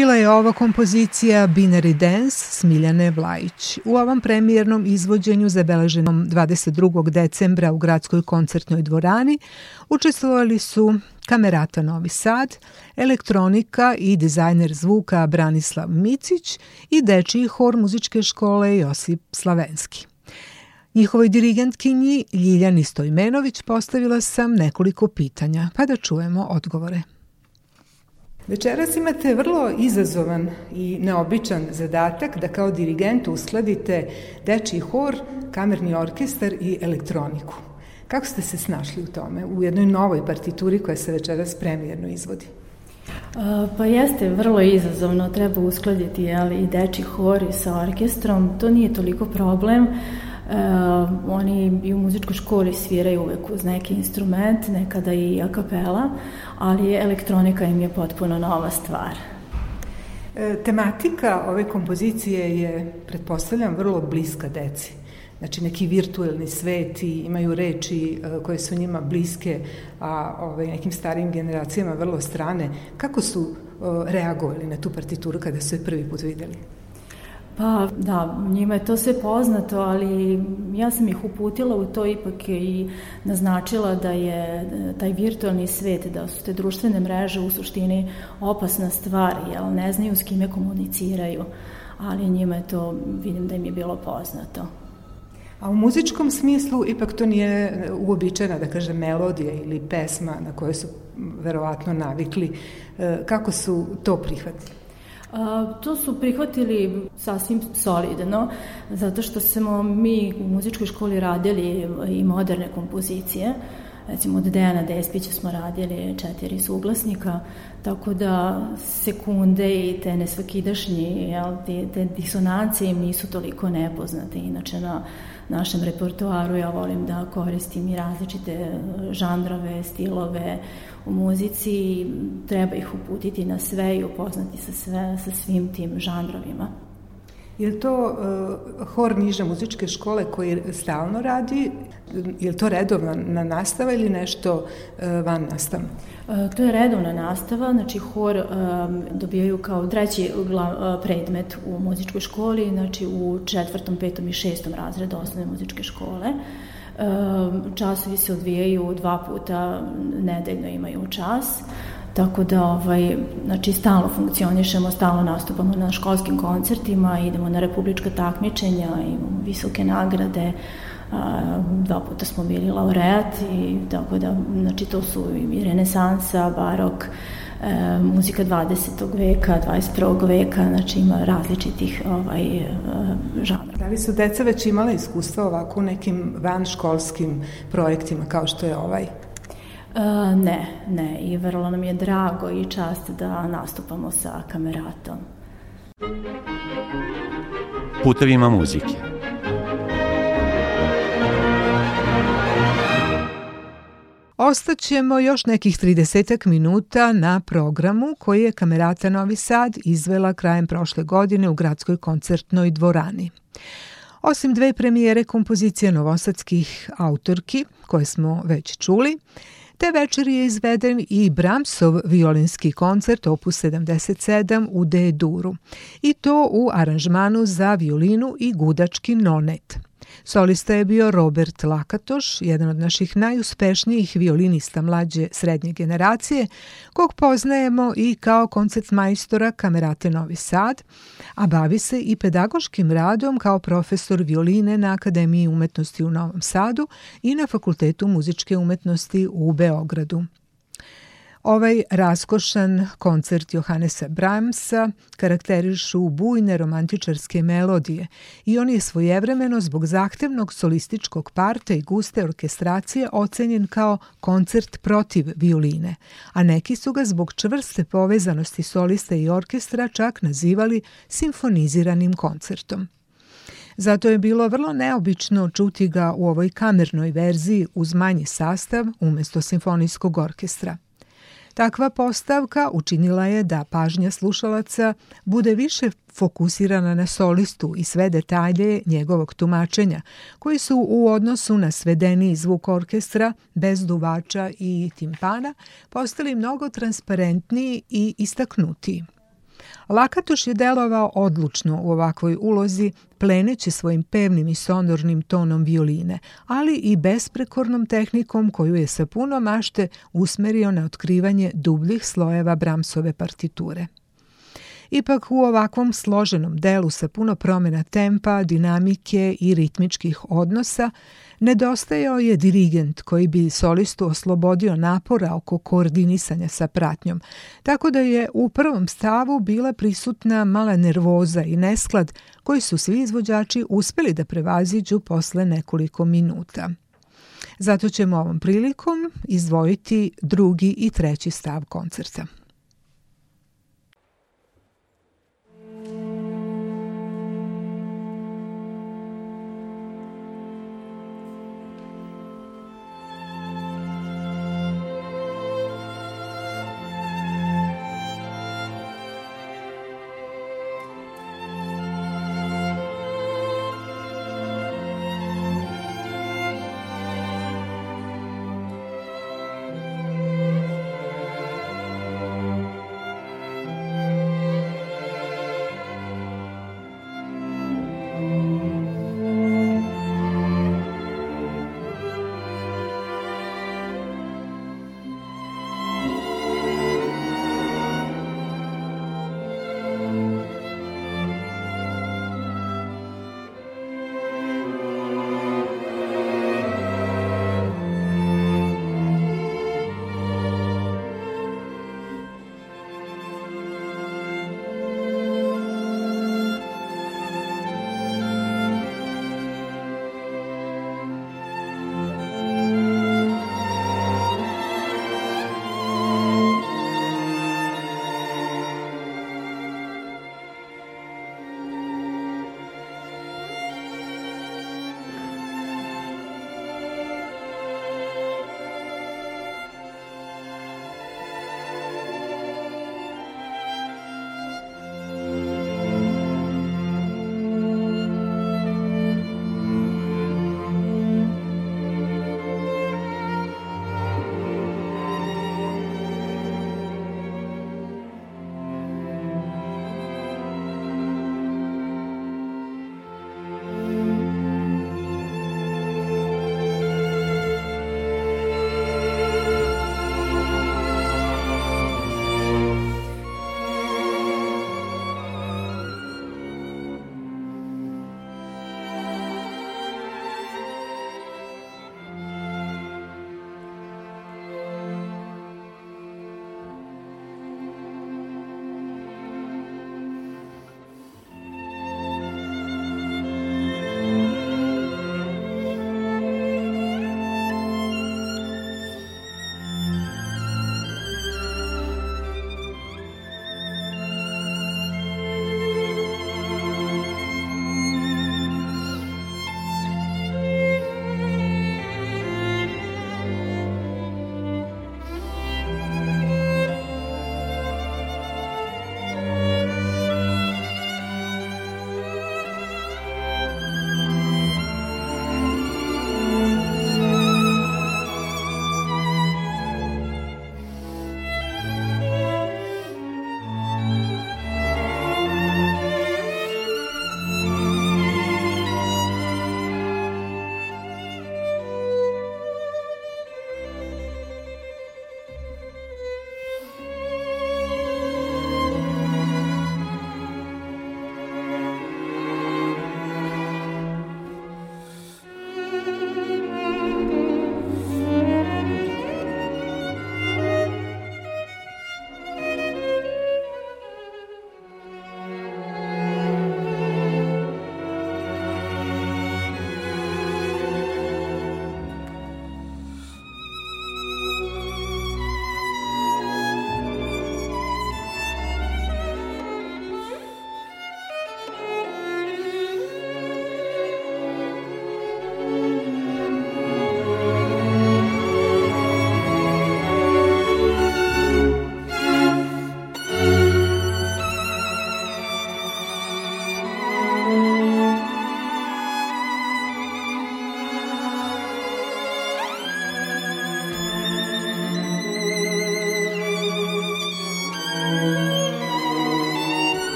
Bila je ovo kompozicija Binary Dance Smiljane Vlajić. U ovom premijernom izvođenju zabeleženom 22. decembra u gradskoj koncertnoj dvorani učestvovali su Kamerata Novi Sad, elektronika i dizajner zvuka Branislav Micić i dečiji hor muzičke škole Josip Slavenski. Njihovoj dirigentkinji Ljiljani Stojmenović postavila sam nekoliko pitanja, pa da čujemo odgovore. Večeras imate vrlo izazovan i neobičan zadatak da kao dirigent uskladite dečiji hor, kamerni orkestar i elektroniku. Kako ste se snašli u tome, u jednoj novoj partituri koja se večeras premijerno izvodi? Pa jeste, vrlo izazovno, treba uskladiti ali, i deči hor sa orkestrom, to nije toliko problem, Uh, oni i u muzičkoj školi sviraju uvek uz neki instrument, nekada i a kapela, ali elektronika im je potpuno nova stvar. E, tematika ove kompozicije je, pretpostavljam, vrlo bliska deci. Znači neki virtuelni svet i imaju reči e, koje su njima bliske, a ove, nekim starijim generacijama vrlo strane. Kako su e, reagovali na tu partituru kada su je prvi put videli? Pa da, njima je to sve poznato, ali ja sam ih uputila u to ipak i naznačila da je e, taj virtualni svet, da su te društvene mreže u suštini opasna stvar, jel ne znaju s kime komuniciraju, ali njima je to, vidim da im je bilo poznato. A u muzičkom smislu ipak to nije uobičajena, da kažem, melodija ili pesma na koje su verovatno navikli. E, kako su to prihvatili? To su prihvatili sasvim solidno, zato što smo mi u muzičkoj školi radili i moderne kompozicije, recimo od Dejana Despića smo radili četiri suglasnika, tako da sekunde i te nesvakidašnji, jel, te, te disonancije im nisu toliko nepoznate. Inače na našem repertoaru ja volim da koristim i različite žanrove, stilove u muzici, treba ih uputiti na sve i upoznati sa, sve, sa svim tim žanrovima. Je to uh, hor niže muzičke škole koji stalno radi? Je to redovna nastava ili nešto uh, van nastavno? Uh, to je redovna nastava, znači hor um, dobijaju kao treći uh, predmet u muzičkoj školi, znači u četvrtom, petom i šestom razredu osnovne muzičke škole. Uh, časovi se odvijaju dva puta nedeljno imaju čas. Tako da, ovaj, znači, stalno funkcionišemo, stalno nastupamo na školskim koncertima, idemo na republička takmičenja, imamo visoke nagrade, a, dva puta smo bili laureat i tako da, znači, to su i renesansa, barok, e, muzika 20. veka, 21. veka, znači ima različitih ovaj, e, žanra. Da li su deca već imala iskustva ovako u nekim vanškolskim projektima kao što je ovaj? Uh, ne, ne i vrlo nam je drago i čast da nastupamo sa kameratom. Putevima muzike. Ostaćemo još nekih 30 minuta na programu koji je Kamerata Novi Sad izvela krajem prošle godine u gradskoj koncertnoj dvorani. Osim dve premijere kompozicije novosadskih autorki, koje smo već čuli, Te večer je izveden i Bramsov violinski koncert opus 77 u D-duru i to u aranžmanu za violinu i gudački nonet. Solista je bio Robert Lakatoš, jedan od naših najuspešnijih violinista mlađe srednje generacije, kog poznajemo i kao koncertmajstora Kamerate Novi Sad, a bavi se i pedagoškim radom kao profesor violine na Akademiji umetnosti u Novom Sadu i na Fakultetu muzičke umetnosti u Beogradu. Ovaj raskošan koncert Johannesa Brahmsa karakterišu bujne romantičarske melodije i on je svojevremeno zbog zahtevnog solističkog parta i guste orkestracije ocenjen kao koncert protiv violine, a neki su ga zbog čvrste povezanosti solista i orkestra čak nazivali simfoniziranim koncertom. Zato je bilo vrlo neobično čuti ga u ovoj kamernoj verziji uz manji sastav umesto simfonijskog orkestra – Takva postavka učinila je da pažnja slušalaca bude više fokusirana na solistu i sve detalje njegovog tumačenja, koji su u odnosu na svedeni zvuk orkestra bez duvača i timpana postali mnogo transparentniji i istaknutiji. Lakatoš je delovao odlučno u ovakvoj ulozi, pleneći svojim pevnim i sonornim tonom violine, ali i besprekornom tehnikom koju je sa puno mašte usmerio na otkrivanje dubljih slojeva Bramsove partiture. Ipak u ovakvom složenom delu sa puno promjena tempa, dinamike i ritmičkih odnosa, Nedostajao je dirigent koji bi solistu oslobodio napora oko koordinisanja sa pratnjom, tako da je u prvom stavu bila prisutna mala nervoza i nesklad koji su svi izvođači uspeli da prevaziđu posle nekoliko minuta. Zato ćemo ovom prilikom izdvojiti drugi i treći stav koncerta.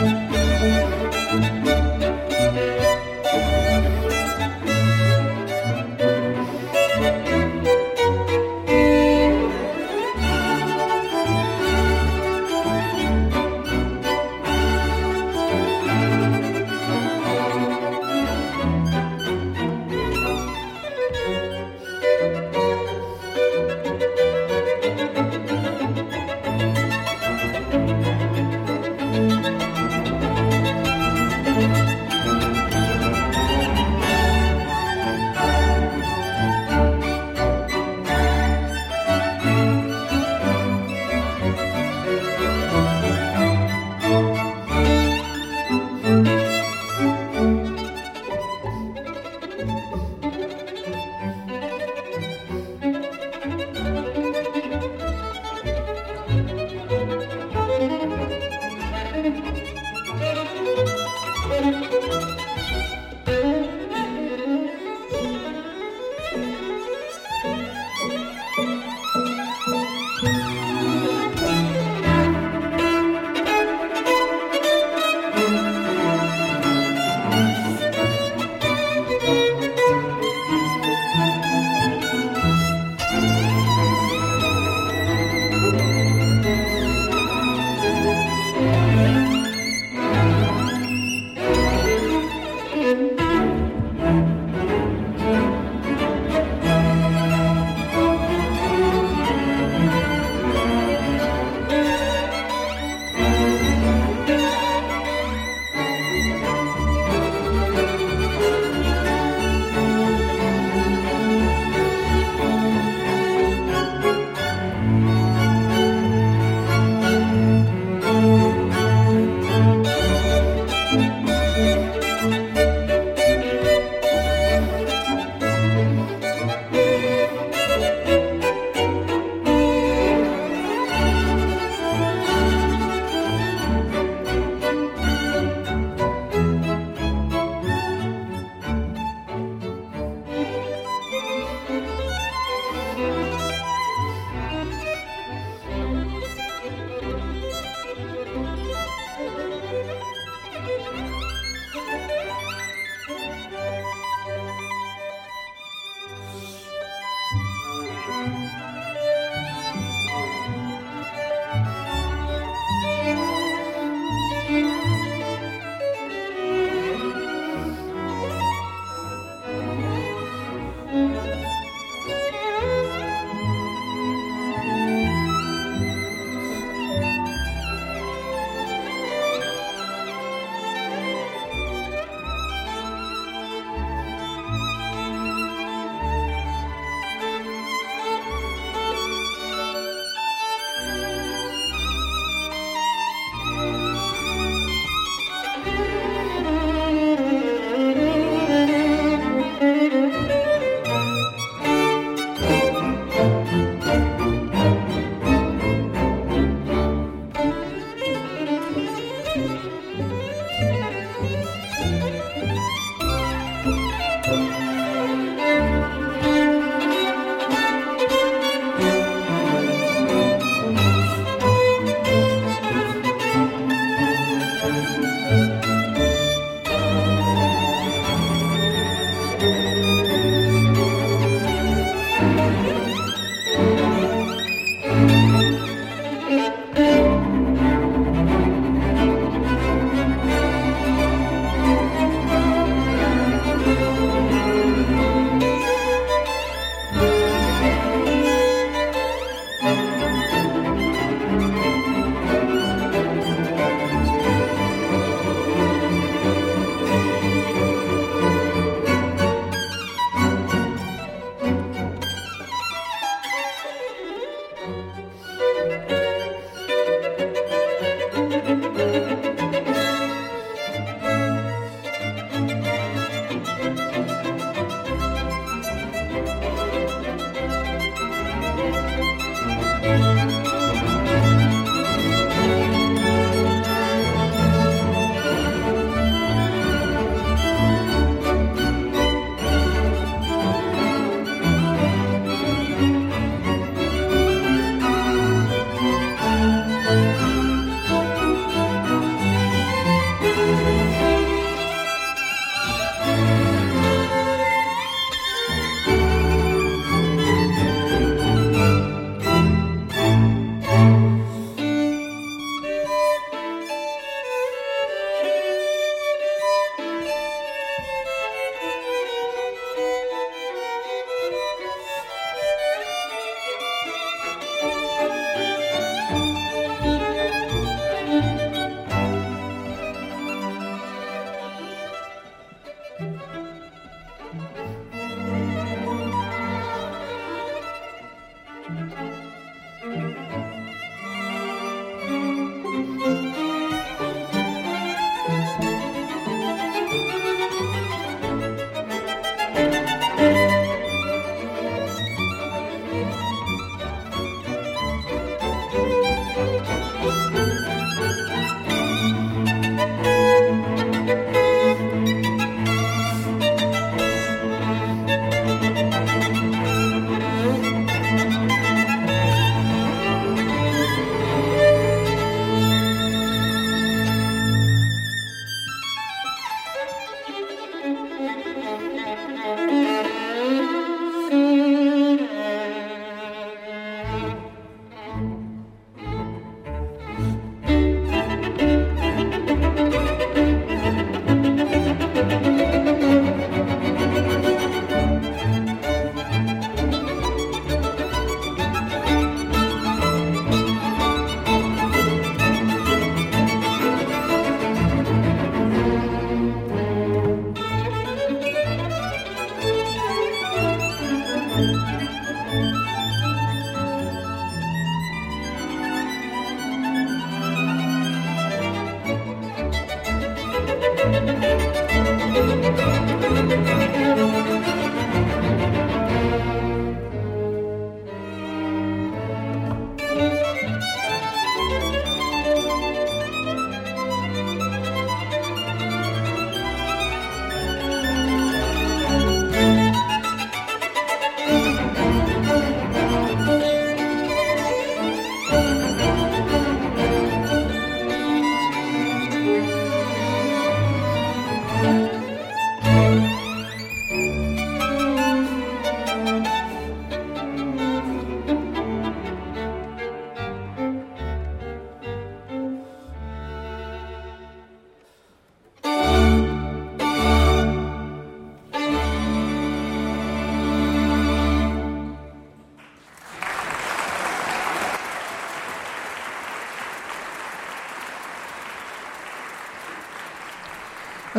Música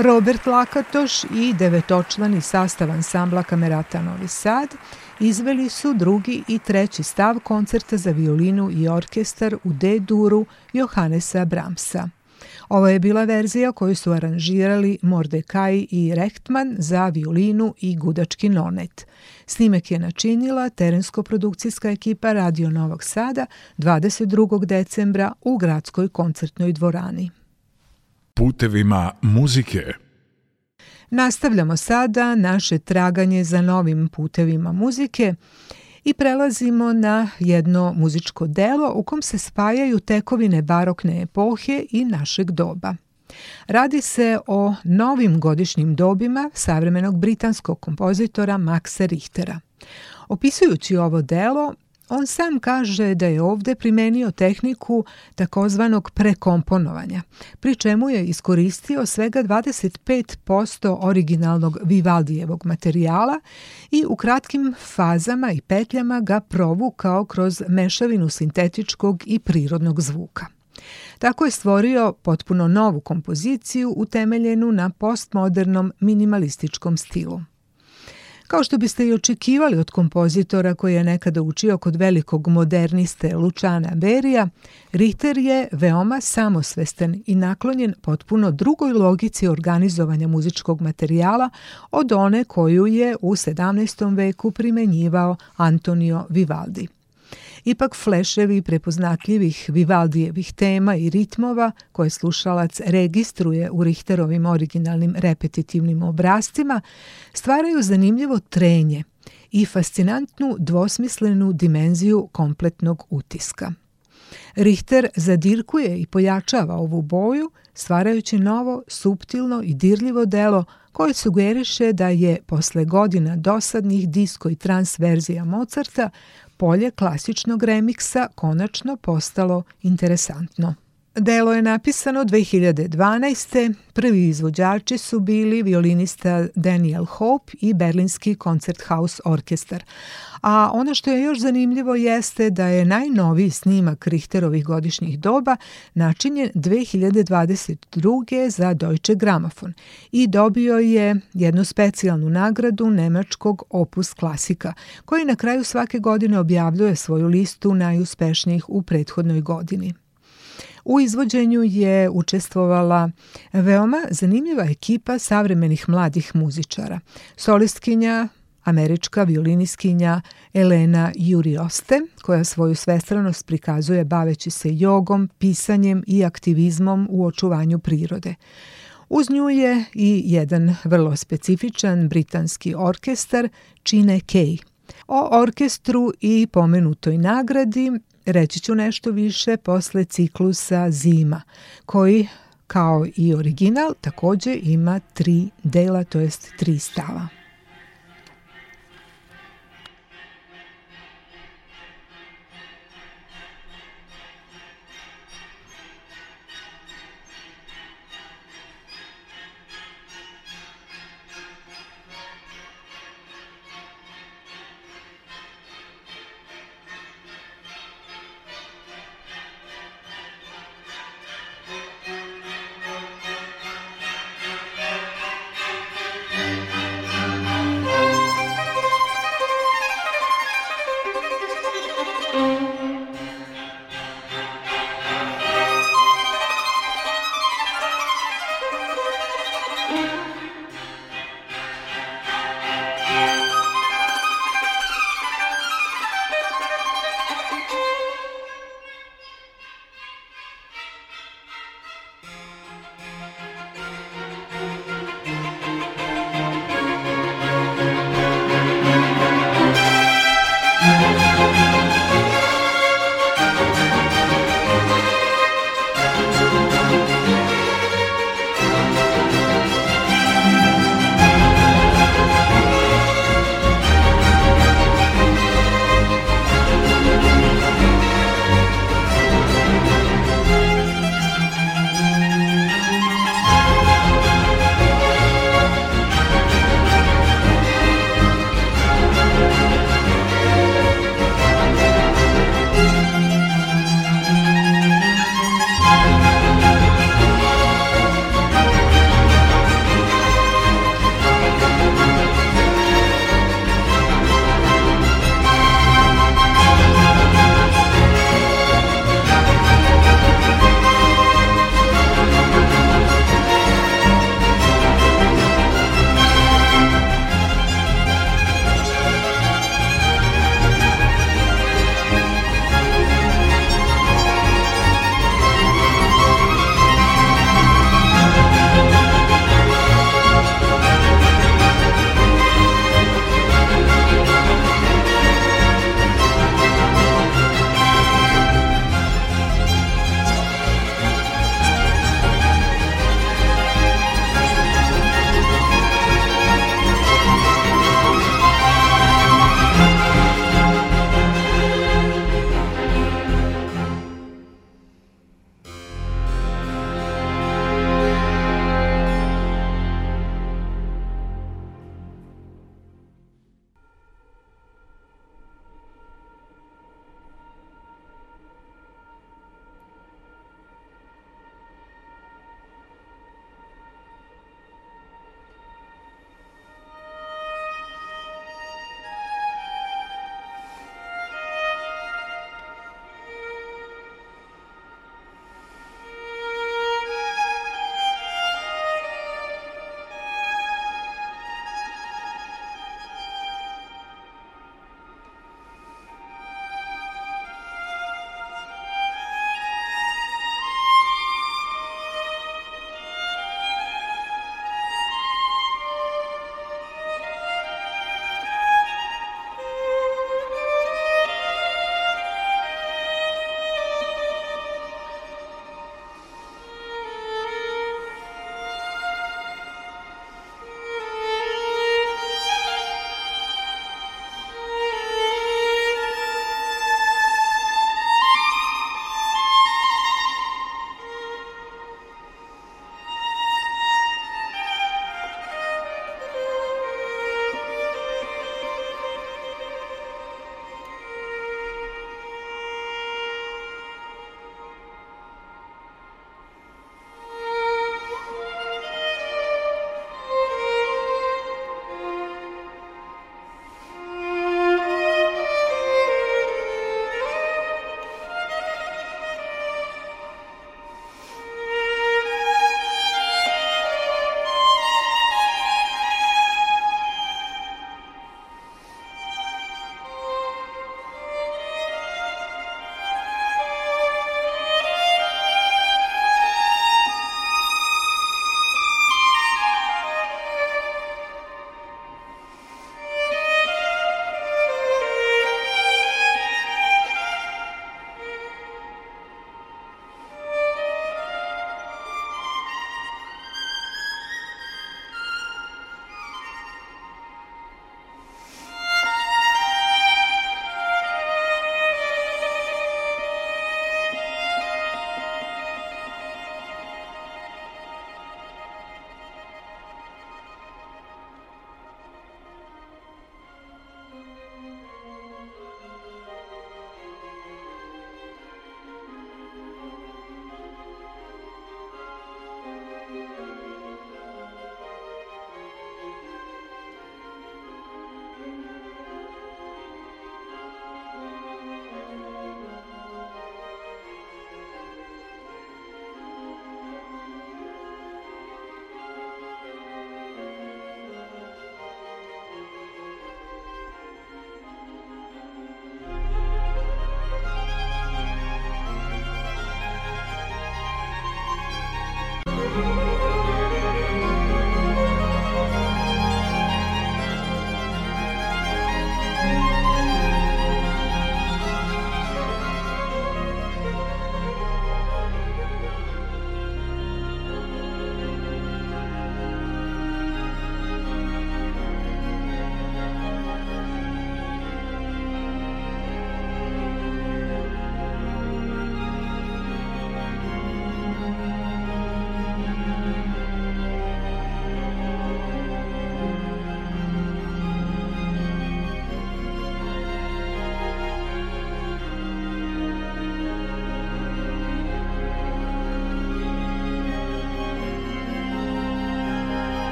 Robert Lakatoš i devetočlani sastav ansambla Kamerata Novi Sad izveli su drugi i treći stav koncerta za violinu i orkestar u D-duru Johannesa Bramsa. Ovo je bila verzija koju su aranžirali Mordekaj i Rechtman za violinu i gudački nonet. Snimek je načinila terensko-produkcijska ekipa Radio Novog Sada 22. decembra u gradskoj koncertnoj dvorani putevima muzike. Nastavljamo sada naše traganje za novim putevima muzike i prelazimo na jedno muzičko delo u kom se spajaju tekovine barokne epohe i našeg doba. Radi se o novim godišnjim dobima savremenog britanskog kompozitora Maxa Richtera. Opisujući ovo delo, On sam kaže da je ovde primenio tehniku takozvanog prekomponovanja, pri čemu je iskoristio svega 25% originalnog Vivaldijevog materijala i u kratkim fazama i petljama ga provukao kroz mešavinu sintetičkog i prirodnog zvuka. Tako je stvorio potpuno novu kompoziciju utemeljenu na postmodernom minimalističkom stilu. Kao što biste i očekivali od kompozitora koji je nekada učio kod velikog moderniste Lučana Berija, Richter je veoma samosvestan i naklonjen potpuno drugoj logici organizovanja muzičkog materijala od one koju je u 17. veku primenjivao Antonio Vivaldi. Ipak fleševi prepoznatljivih Vivaldijevih tema i ritmova koje slušalac registruje u Richterovim originalnim repetitivnim obrazcima stvaraju zanimljivo trenje i fascinantnu dvosmislenu dimenziju kompletnog utiska. Richter zadirkuje i pojačava ovu boju, stvarajući novo, suptilno i dirljivo delo koje sugeriše da je posle godina dosadnih disko i trans verzija Mozarta polje klasičnog remiksa konačno postalo interesantno. Delo je napisano 2012. Prvi izvođači su bili violinista Daniel Hope i Berlinski Koncerthaus Orkestar. A ono što je još zanimljivo jeste da je najnoviji snimak Richterovih godišnjih doba načinjen 2022. za Deutsche Grammophon i dobio je jednu specijalnu nagradu nemačkog opus klasika, koji na kraju svake godine objavljuje svoju listu najuspešnijih u prethodnoj godini. U izvođenju je učestvovala veoma zanimljiva ekipa savremenih mladih muzičara. Solistkinja američka violiniskinja Elena Jurioste, koja svoju svestranost prikazuje baveći se jogom, pisanjem i aktivizmom u očuvanju prirode. Uz nju je i jedan vrlo specifičan britanski orkestar Chine Kei. O orkestru i pomenutoj nagradi reći ću nešto više posle ciklusa Zima, koji Kao i original, takođe ima tri dela, to jest tri stava.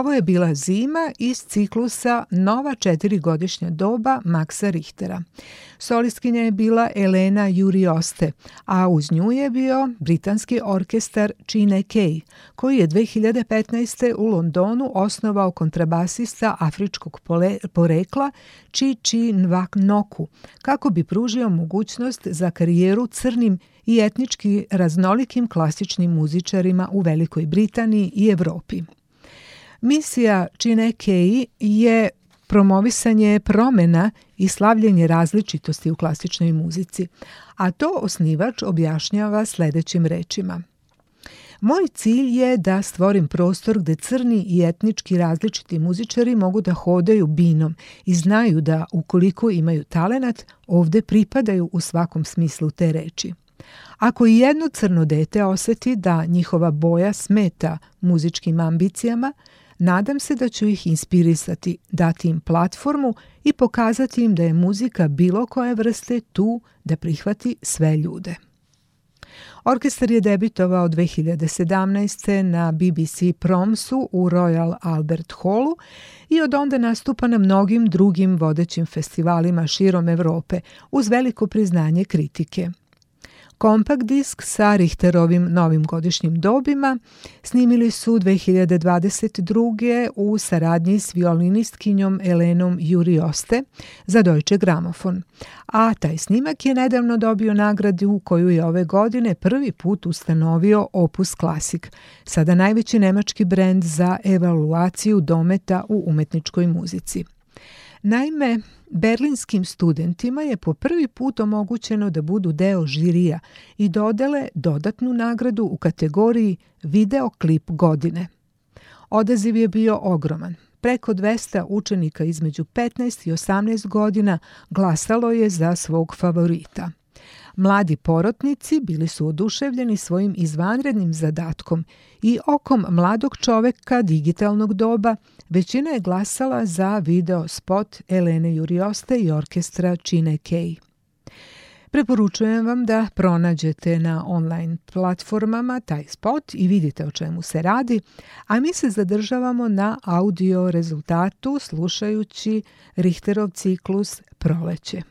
Ovo je bila zima iz ciklusa Nova četirigodišnja doba Maxa Richtera. Solistkinja je bila Elena Jurioste, a uz nju je bio britanski orkestar Chine Kei, koji je 2015. u Londonu osnovao kontrabasista afričkog porekla Chi Chi Noku, kako bi pružio mogućnost za karijeru crnim i etnički raznolikim klasičnim muzičarima u Velikoj Britaniji i Evropi. Misija Kei je promovisanje promena i slavljenje različitosti u klasičnoj muzici, a to osnivač objašnjava sledećim rečima. Moj cilj je da stvorim prostor gde crni i etnički različiti muzičari mogu da hodaju binom i znaju da ukoliko imaju talenat, ovde pripadaju u svakom smislu te reči. Ako i jedno crno dete oseti da njihova boja smeta muzičkim ambicijama, Nadam se da ću ih inspirisati, dati im platformu i pokazati im da je muzika bilo koje vrste tu da prihvati sve ljude. Orkestar je debitovao 2017. na BBC Promsu u Royal Albert Hallu i od onda nastupa na mnogim drugim vodećim festivalima širom Evrope uz veliko priznanje kritike. Kompakt disk sa Richterovim novim godišnjim dobima snimili su 2022. u saradnji s violinistkinjom Elenom Jurioste za Deutsche Gramofon, a taj snimak je nedavno dobio nagradu koju je ove godine prvi put ustanovio Opus Classic, sada najveći nemački brend za evaluaciju dometa u umetničkoj muzici. Naime, berlinskim studentima je po prvi put omogućeno da budu deo žirija i dodele dodatnu nagradu u kategoriji videoklip godine. Odaziv je bio ogroman. Preko 200 učenika između 15 i 18 godina glasalo je za svog favorita. Mladi porotnici bili su oduševljeni svojim izvanrednim zadatkom i okom mladog čoveka digitalnog doba većina je glasala za video spot Elene Jurioste i orkestra Čine Kej. Preporučujem vam da pronađete na online platformama taj spot i vidite o čemu se radi, a mi se zadržavamo na audio rezultatu slušajući Richterov ciklus Proleće.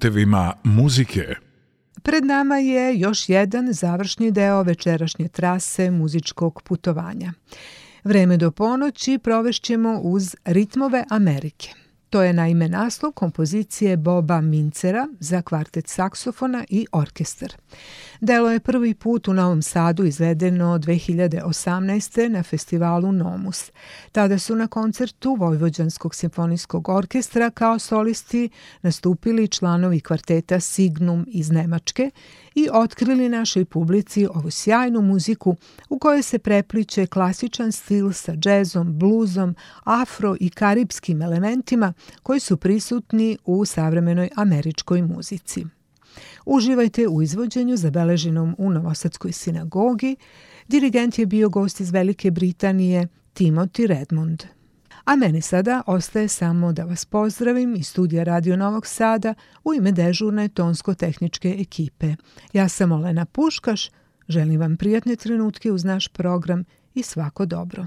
Putevima muzike. Pred nama je još jedan završni deo večerašnje trase muzičkog putovanja. Vreme do ponoći provešćemo uz ritmove Amerike. To je naime naslov kompozicije Boba Mincera za kvartet saksofona i orkestar. Delo je prvi put u Novom Sadu izvedeno 2018. na festivalu Nomus. Tada su na koncertu Vojvođanskog simfonijskog orkestra kao solisti nastupili članovi kvarteta Signum iz Nemačke i otkrili našoj publici ovu sjajnu muziku u kojoj se prepliče klasičan stil sa džezom, bluzom, afro i karibskim elementima koji su prisutni u savremenoj američkoj muzici. Uživajte u izvođenju zabeleženom u Novosadskoj sinagogi. Dirigent je bio gost iz Velike Britanije Timothy Redmond. A meni sada ostaje samo da vas pozdravim iz studija Radio Novog Sada u ime dežurne tonsko-tehničke ekipe. Ja sam Olena Puškaš, želim vam prijatne trenutke uz naš program i svako dobro.